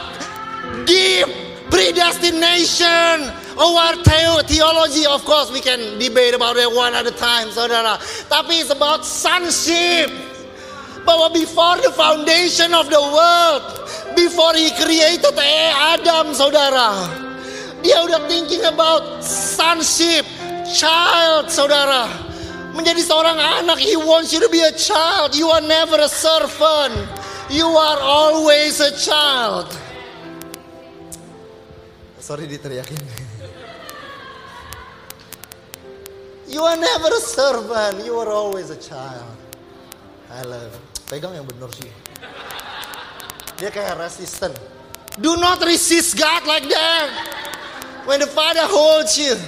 deep predestination our theology of course we can debate about it one at a time saudara. Tapi it's about sonship. Bahwa before the foundation of the world, before he created Adam, saudara. Dia udah thinking about sonship, child, saudara. Menjadi seorang anak, he wants you to be a child. You are never a servant. You are always a child. Sorry diteriakin. You are never a servant. You are always a child. I love. Pegang yang benar sih. Dia kayak resisten. Do not resist God like that. When the Father holds you,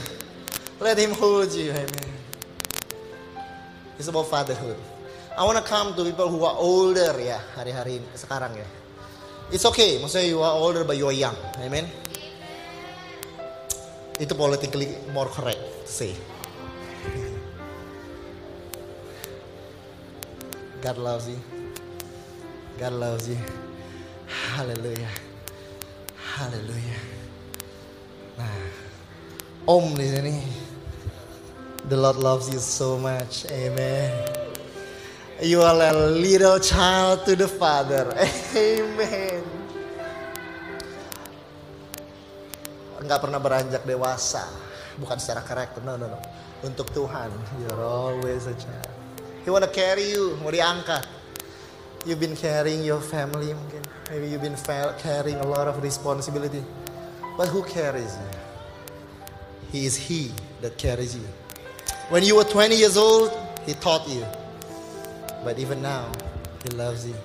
let Him hold you. Amen. It's about fatherhood. I wanna come to people who are older ya hari-hari sekarang ya. It's okay, maksudnya you are older but you are young. Amen. Itu politically more correct to say. God loves you. God loves you. Haleluya. Haleluya. Nah, Om di sini. The Lord loves you so much. Amen. You are a little child to the Father. Amen. Enggak pernah beranjak dewasa. Bukan secara karakter. No, no, no. Untuk Tuhan. You're always a child. He wanna carry you. Mau diangkat. You've been carrying your family mungkin. Maybe you've been carrying a lot of responsibility. But who carries you? He is He that carries you. When you were 20 years old, He taught you. But even now, He loves you.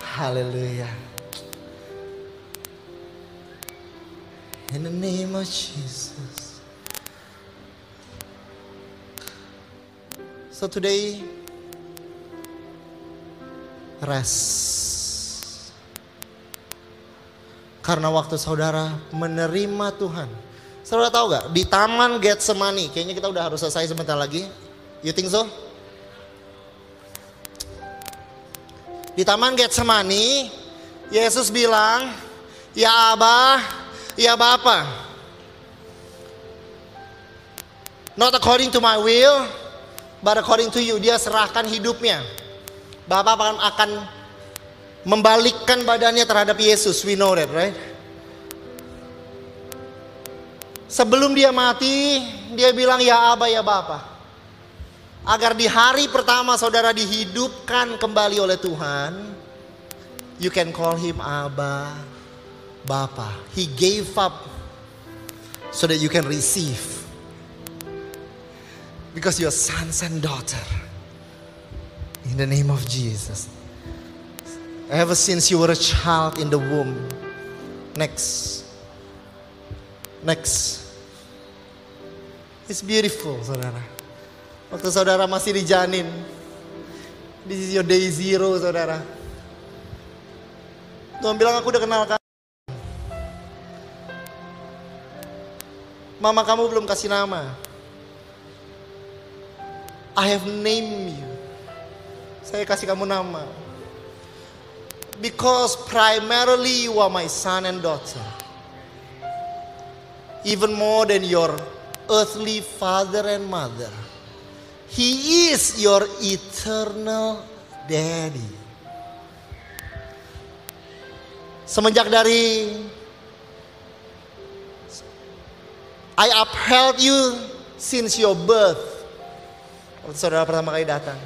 Hallelujah. In the name of Jesus. So today, rest. Karena waktu saudara menerima Tuhan. Saudara tahu gak? Di taman Getsemani, kayaknya kita udah harus selesai sebentar lagi. You think so? Di taman Getsemani, Yesus bilang, Ya Abah, ya Bapa. Not according to my will, but according to you. Dia serahkan hidupnya. Bapak akan, akan membalikkan badannya terhadap Yesus. We know that, right? Sebelum dia mati, dia bilang ya Aba ya Bapa. Agar di hari pertama saudara dihidupkan kembali oleh Tuhan, you can call him Aba, Bapa. He gave up so that you can receive. Because you're sons and daughter. In the name of Jesus. Ever since you were a child in the womb. Next. Next. It's beautiful, saudara. Waktu saudara masih di janin. This is your day zero, saudara. Tuhan bilang aku udah kenal kamu. Mama kamu belum kasih nama. I have named you. Saya kasih kamu nama. Because primarily you are my son and daughter. Even more than your earthly father and mother. He is your eternal daddy. Semenjak dari I upheld you since your birth. Waktu saudara pertama kali datang.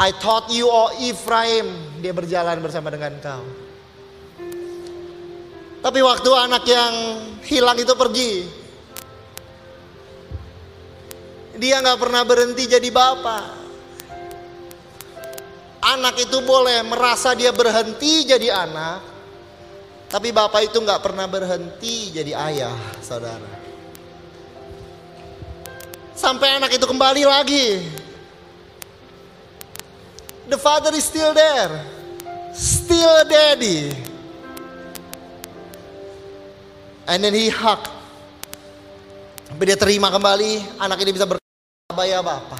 I taught you, oh Ephraim, dia berjalan bersama dengan kau. Tapi waktu anak yang hilang itu pergi, dia nggak pernah berhenti jadi bapak. Anak itu boleh merasa dia berhenti jadi anak, tapi bapak itu nggak pernah berhenti jadi ayah, saudara. sampai anak itu kembali lagi. The father is still there. Still daddy. And then he hug. Sampai dia terima kembali, anak ini bisa berkata apa-apa.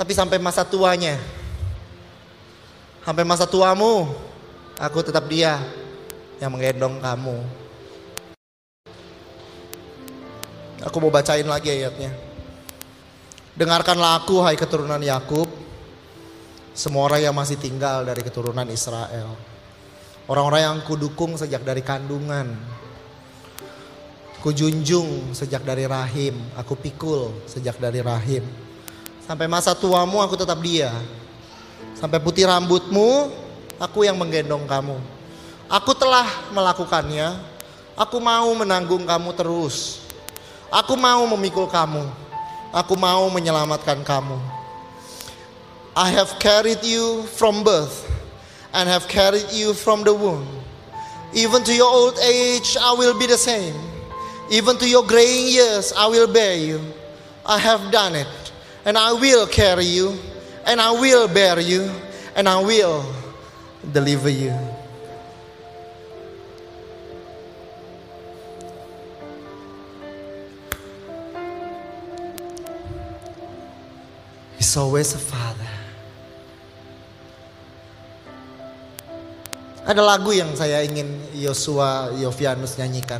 Tapi sampai masa tuanya, sampai masa tuamu, aku tetap dia yang menggendong kamu. Aku mau bacain lagi ayatnya. Dengarkanlah aku hai keturunan Yakub, semua orang yang masih tinggal dari keturunan Israel. Orang-orang yang kudukung sejak dari kandungan. Kujunjung sejak dari rahim, aku pikul sejak dari rahim. Sampai masa tuamu aku tetap dia. Sampai putih rambutmu, aku yang menggendong kamu. Aku telah melakukannya, aku mau menanggung kamu terus. Aku mau memikul kamu. Aku mau menyelamatkan kamu. I have carried you from birth and have carried you from the womb. Even to your old age, I will be the same. Even to your graying years, I will bear you. I have done it, and I will carry you, and I will bear you, and I will deliver you. He's always a father. Ada lagu yang saya ingin Yosua Yovianus nyanyikan.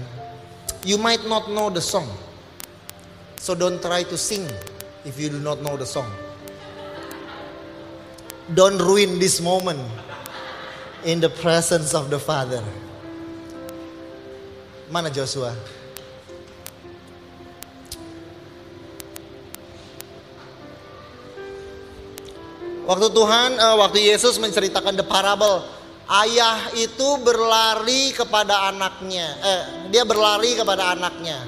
You might not know the song. So don't try to sing if you do not know the song. Don't ruin this moment in the presence of the Father. Mana Joshua? Waktu Tuhan, uh, waktu Yesus menceritakan the parable, ayah itu berlari kepada anaknya. Eh, dia berlari kepada anaknya.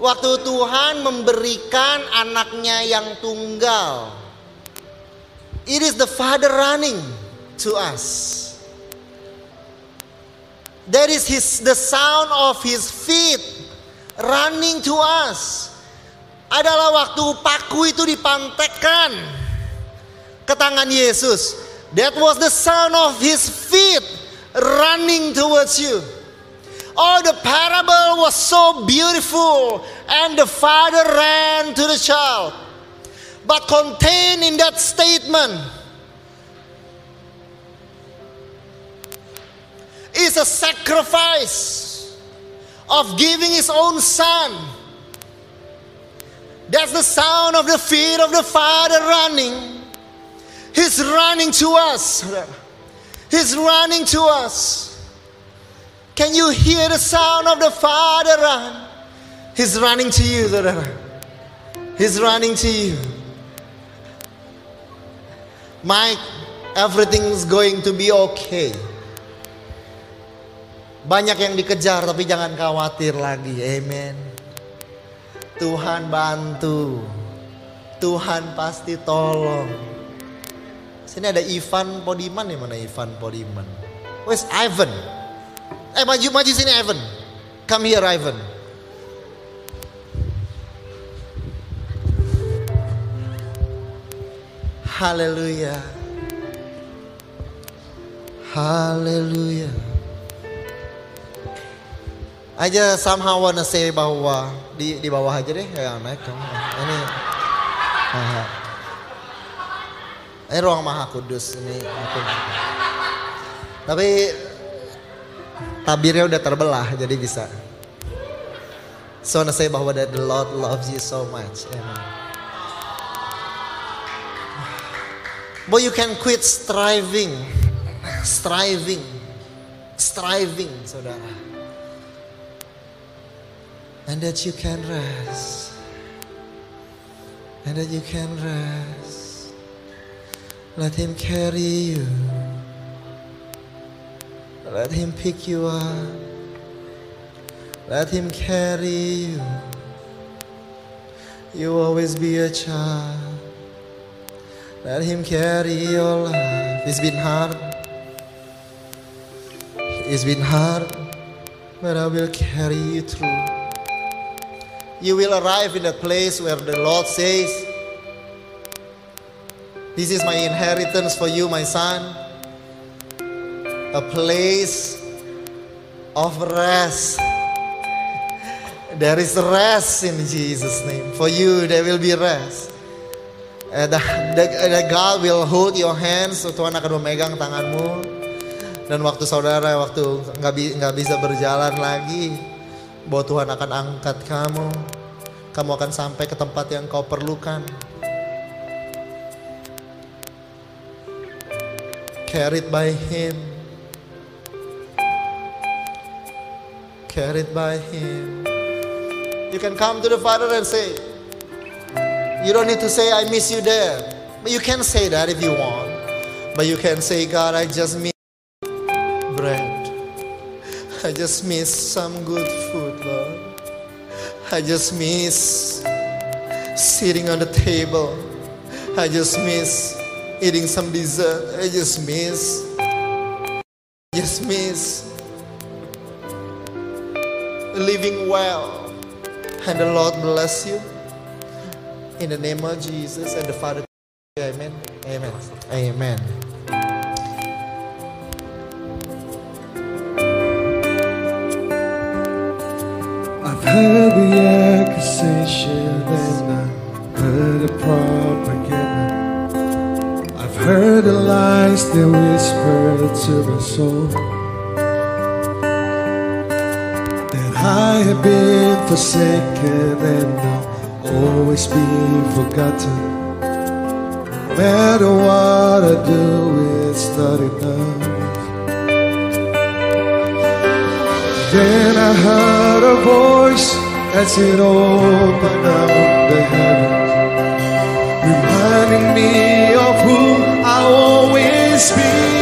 Waktu Tuhan memberikan anaknya yang tunggal, it is the Father running to us. That is his the sound of his feet running to us. Adalah waktu paku itu dipantekkan ke tangan Yesus. That was the sound of his feet running towards you. Oh, the parable was so beautiful, and the father ran to the child. But contained in that statement is a sacrifice of giving his own son. That's the sound of the feet of the father running. He's running to us. He's running to us. Can you hear the sound of the Father run? He's running to you. He's running to you. Mike, everything's going to be okay. Banyak yang dikejar tapi jangan khawatir lagi. Amen. Tuhan bantu. Tuhan pasti tolong. Sini ada Ivan Podiman ya mana Ivan Podiman? Wes Ivan. Eh maju maju sini Ivan. Come here Ivan. Haleluya. Haleluya. Just somehow wanna say bahwa di di bawah aja deh ya naik kamu. Ini. Aha. Ini ruang maha kudus ini. Aku. Tapi tabirnya udah terbelah jadi bisa. So wanna say bahwa that the Lord loves you so much. Amen. But you can quit striving, striving, striving, saudara. And that you can rest. And that you can rest. Let Him carry you. Let Him pick you up. Let Him carry you. You always be a child. Let Him carry your life. It's been hard. It's been hard. but I will carry you through. You will arrive in a place where the Lord says, This is my inheritance for you, my son. A place of rest. There is rest in Jesus' name. For you, there will be rest. And the, the, the God will hold your hands. Tuhan akan memegang tanganmu. Dan waktu saudara waktu nggak bisa berjalan lagi, bahwa Tuhan akan angkat kamu. Kamu akan sampai ke tempat yang kau perlukan. Carried by Him. Carried by Him. You can come to the Father and say, You don't need to say, I miss you there. But you can say that if you want. But you can say, God, I just miss bread. I just miss some good food, Lord. I just miss sitting on the table. I just miss eating some dessert. I just miss. Just miss living well. And the Lord bless you. In the name of Jesus and the Father. Amen. Amen. Amen. I've heard the accusation and I've heard the propaganda. The lies they whisper to my soul. That I have been forsaken and I'll always be forgotten. No matter what I do, it's not enough. Then I heard a voice as it opened up the heavens, reminding me always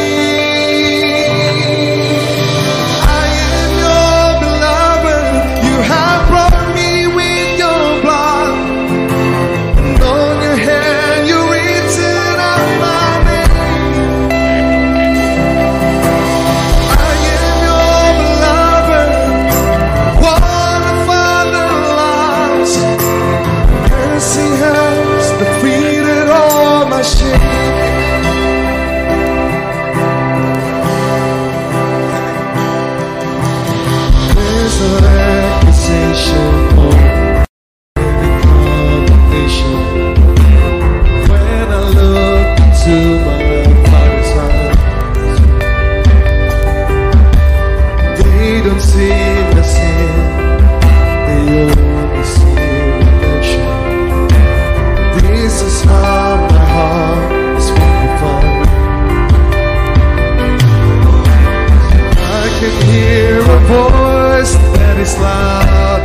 voice that is louder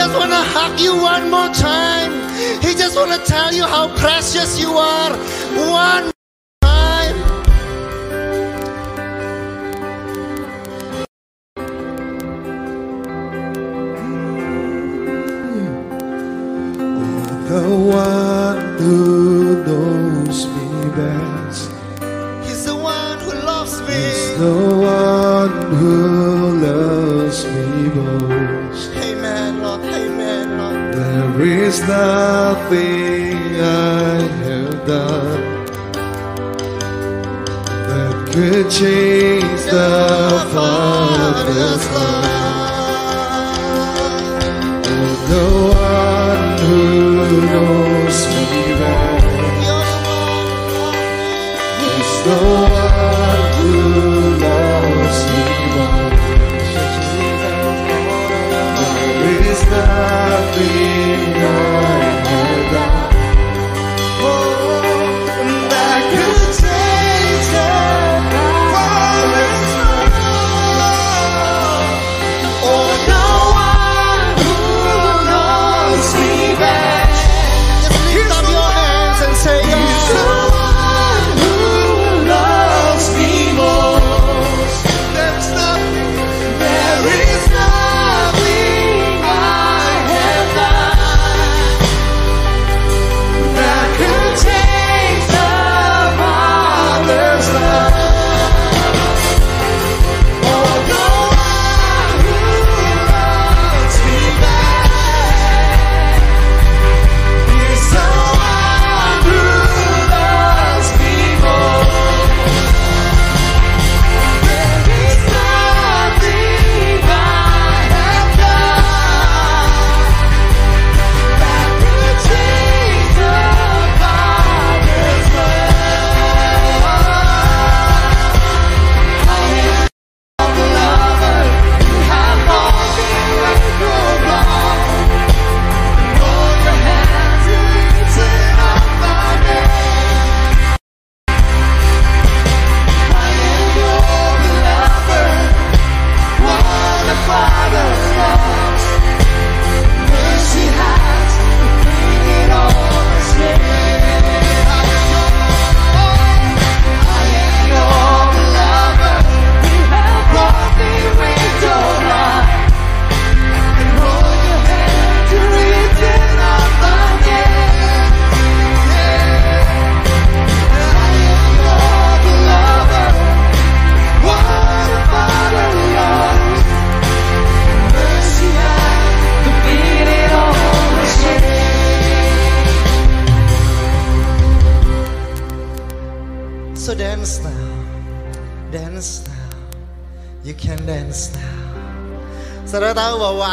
just want to hug you one more time. He just want to tell you how precious you are. One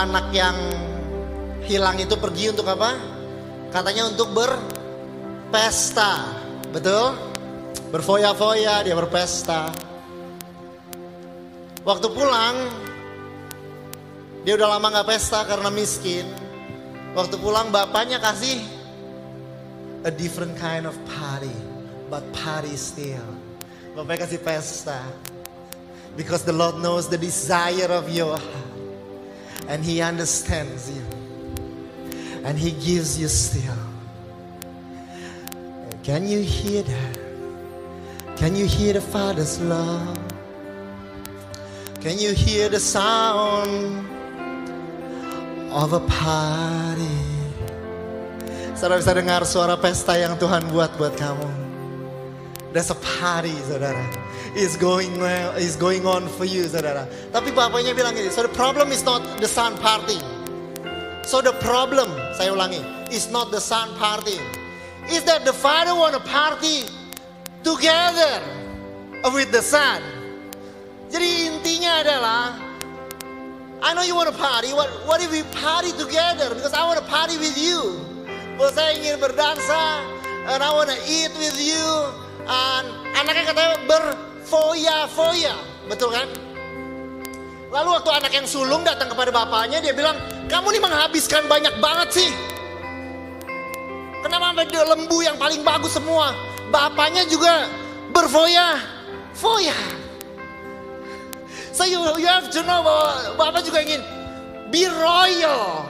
anak yang hilang itu pergi untuk apa? Katanya untuk berpesta. Betul? Berfoya-foya, dia berpesta. Waktu pulang, dia udah lama nggak pesta karena miskin. Waktu pulang bapaknya kasih a different kind of party, but party still. Bapaknya kasih pesta. Because the Lord knows the desire of your heart. and He understands you and He gives you still. Can you hear that? Can you hear the Father's love? Can you hear the sound of a party? Saudara bisa dengar suara pesta yang Tuhan buat buat kamu. There's a party, saudara. Is going well, is going on for you, saudara. Tapi bapaknya bilang gini, so the problem is not the son partying. So the problem, saya ulangi, is not the son partying. Is that the father want to party together with the son. Jadi intinya adalah, I know you want to party. What, what if we party together? Because I want to party with you. Bahwa saya ingin berdansa, and I want to eat with you. And anaknya katanya berfoya-foya, betul kan? Lalu waktu anak yang sulung datang kepada bapaknya, dia bilang, kamu nih menghabiskan banyak banget sih. Kenapa sampai lembu yang paling bagus semua? Bapaknya juga berfoya, foya. So you, you have to know bahwa Bapak juga ingin be royal.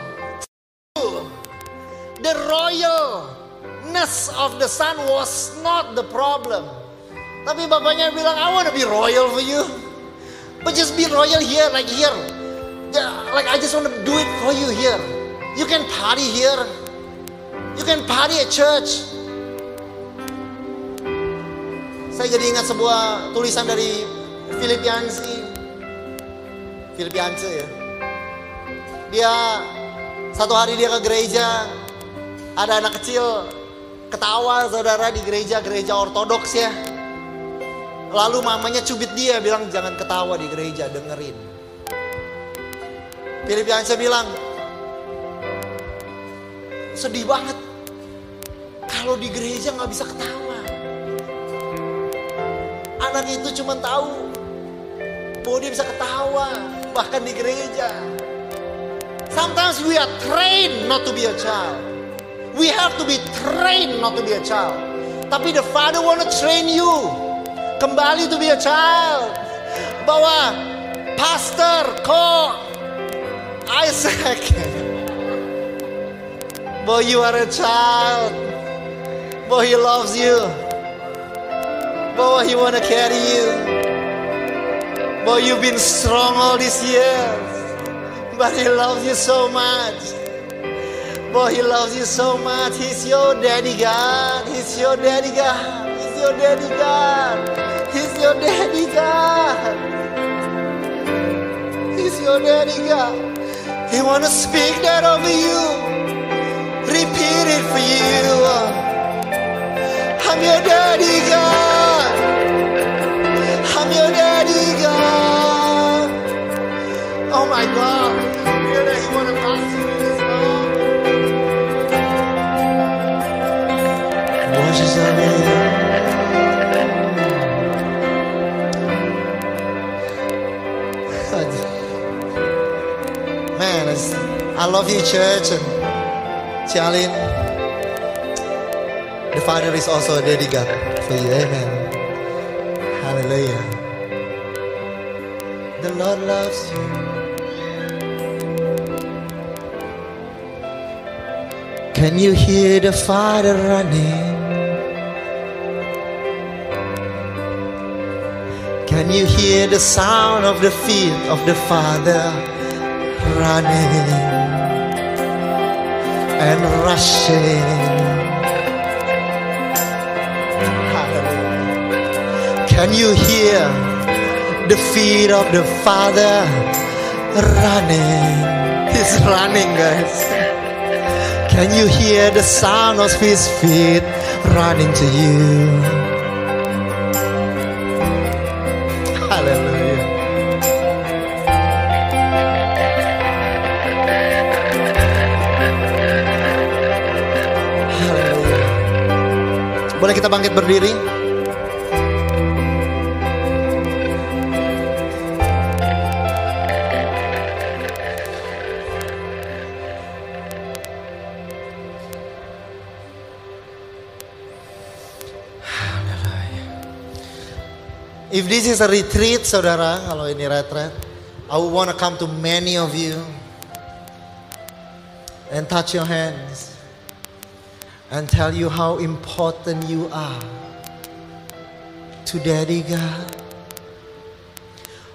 The royalness of the son was not the problem. Tapi bapaknya bilang, I want to be royal for you. But just be royal here, like here. Like I just want to do it for you here. You can party here. You can party at church. Saya jadi ingat sebuah tulisan dari Filipiansi. Filipianse ya. Dia satu hari dia ke gereja, ada anak kecil ketawa saudara di gereja-gereja ortodoks ya. Lalu mamanya cubit dia bilang jangan ketawa di gereja, dengerin. Filipianse bilang, sedih banget kalau di gereja nggak bisa ketawa. Anak itu cuma tahu bahwa dia bisa ketawa bahkan di gereja. Sometimes we are trained not to be a child. We have to be trained not to be a child. Tapi the Father wanna train you kembali to be a child. Bahwa Pastor kok Isaac, Boy, you are a child, Boy, He loves you, Boy, He wanna carry you. Boy, you've been strong all these years. But he loves you so much. Boy, he loves you so much. He's your daddy God. He's your daddy God. He's your daddy God. He's your daddy God. He's your daddy God. He wanna speak that over you. Repeat it for you. I'm your daddy God. I'm your daddy God. Oh my God. I love you, church, and Charlene. The Father is also a daddy God for you. Amen. Hallelujah. The Lord loves you. Can you hear the Father running? Can you hear the sound of the feet of the Father running and rushing? Can you hear the feet of the Father running? He's running, guys. Can you hear the sound of His feet running to you? Kita bangkit berdiri? If this is a retreat, saudara, kalau ini retreat, I would want to come to many of you and touch your hands and tell you how important you are to Daddy God.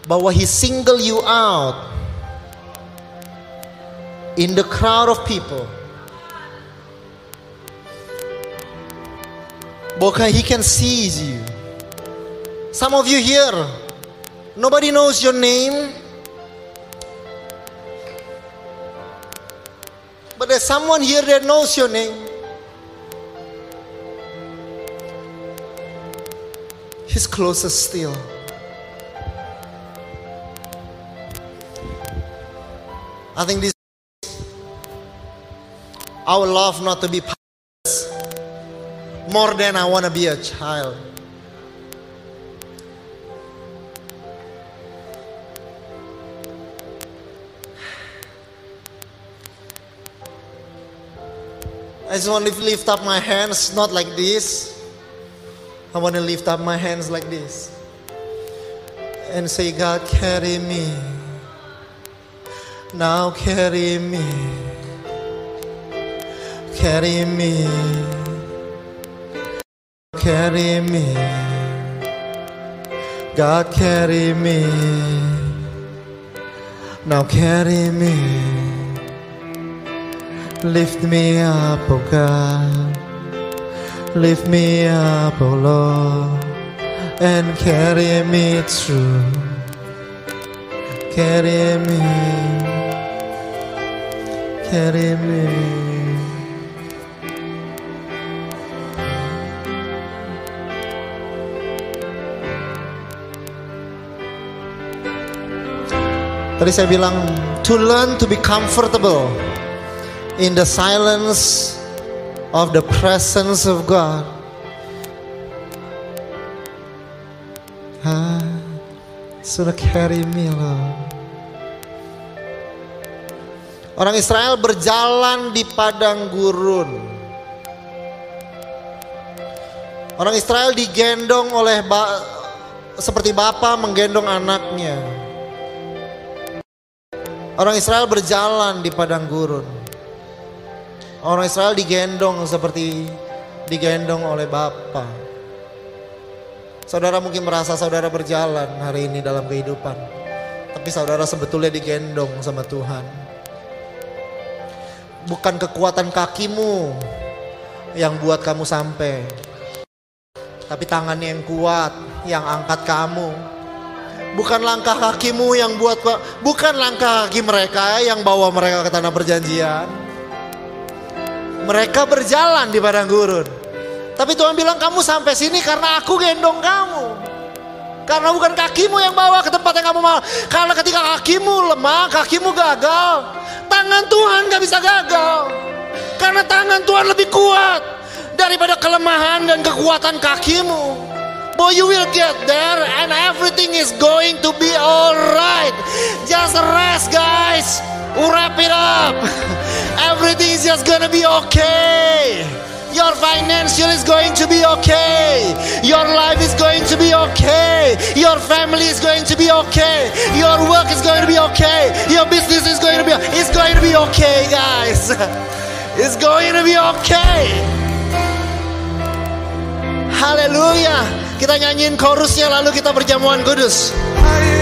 But Bahwa He single you out in the crowd of people. Bahwa He can seize you. Some of you here, nobody knows your name. But there's someone here that knows your name. He's closer still. I think this I would love not to be past more than I want to be a child. I just want to lift up my hands, not like this. I want to lift up my hands like this and say, God, carry me. Now carry me. Carry me. Carry me. God, carry me. Now carry me. Lift me up, oh God. Lift me up, oh Lord, and carry me through. Carry me, carry me. Tadi saya bilang to learn to be comfortable in the silence of the presence of God. Ah, sudah carry me Lord. Orang Israel berjalan di padang gurun. Orang Israel digendong oleh ba seperti bapak menggendong anaknya. Orang Israel berjalan di padang gurun. Orang Israel digendong seperti digendong oleh Bapa. Saudara mungkin merasa saudara berjalan hari ini dalam kehidupan. Tapi saudara sebetulnya digendong sama Tuhan. Bukan kekuatan kakimu yang buat kamu sampai. Tapi tangannya yang kuat yang angkat kamu. Bukan langkah kakimu yang buat bukan langkah kaki mereka yang bawa mereka ke tanah perjanjian. Mereka berjalan di padang gurun. Tapi Tuhan bilang kamu sampai sini karena aku gendong kamu. Karena bukan kakimu yang bawa ke tempat yang kamu mau. Karena ketika kakimu lemah, kakimu gagal. Tangan Tuhan gak bisa gagal. Karena tangan Tuhan lebih kuat daripada kelemahan dan kekuatan kakimu. Boy, you will get there and everything is going to be alright. Just rest, guys. Wrap it up. Everything is just gonna be okay. Your financial is going to be okay. Your life is going to be okay. Your family is going to be okay. Your work is going to be okay. Your business is going to be it's going to be okay, guys. It's going to be okay. Haleluya. Kita nyanyiin chorusnya lalu kita berjamuan kudus. I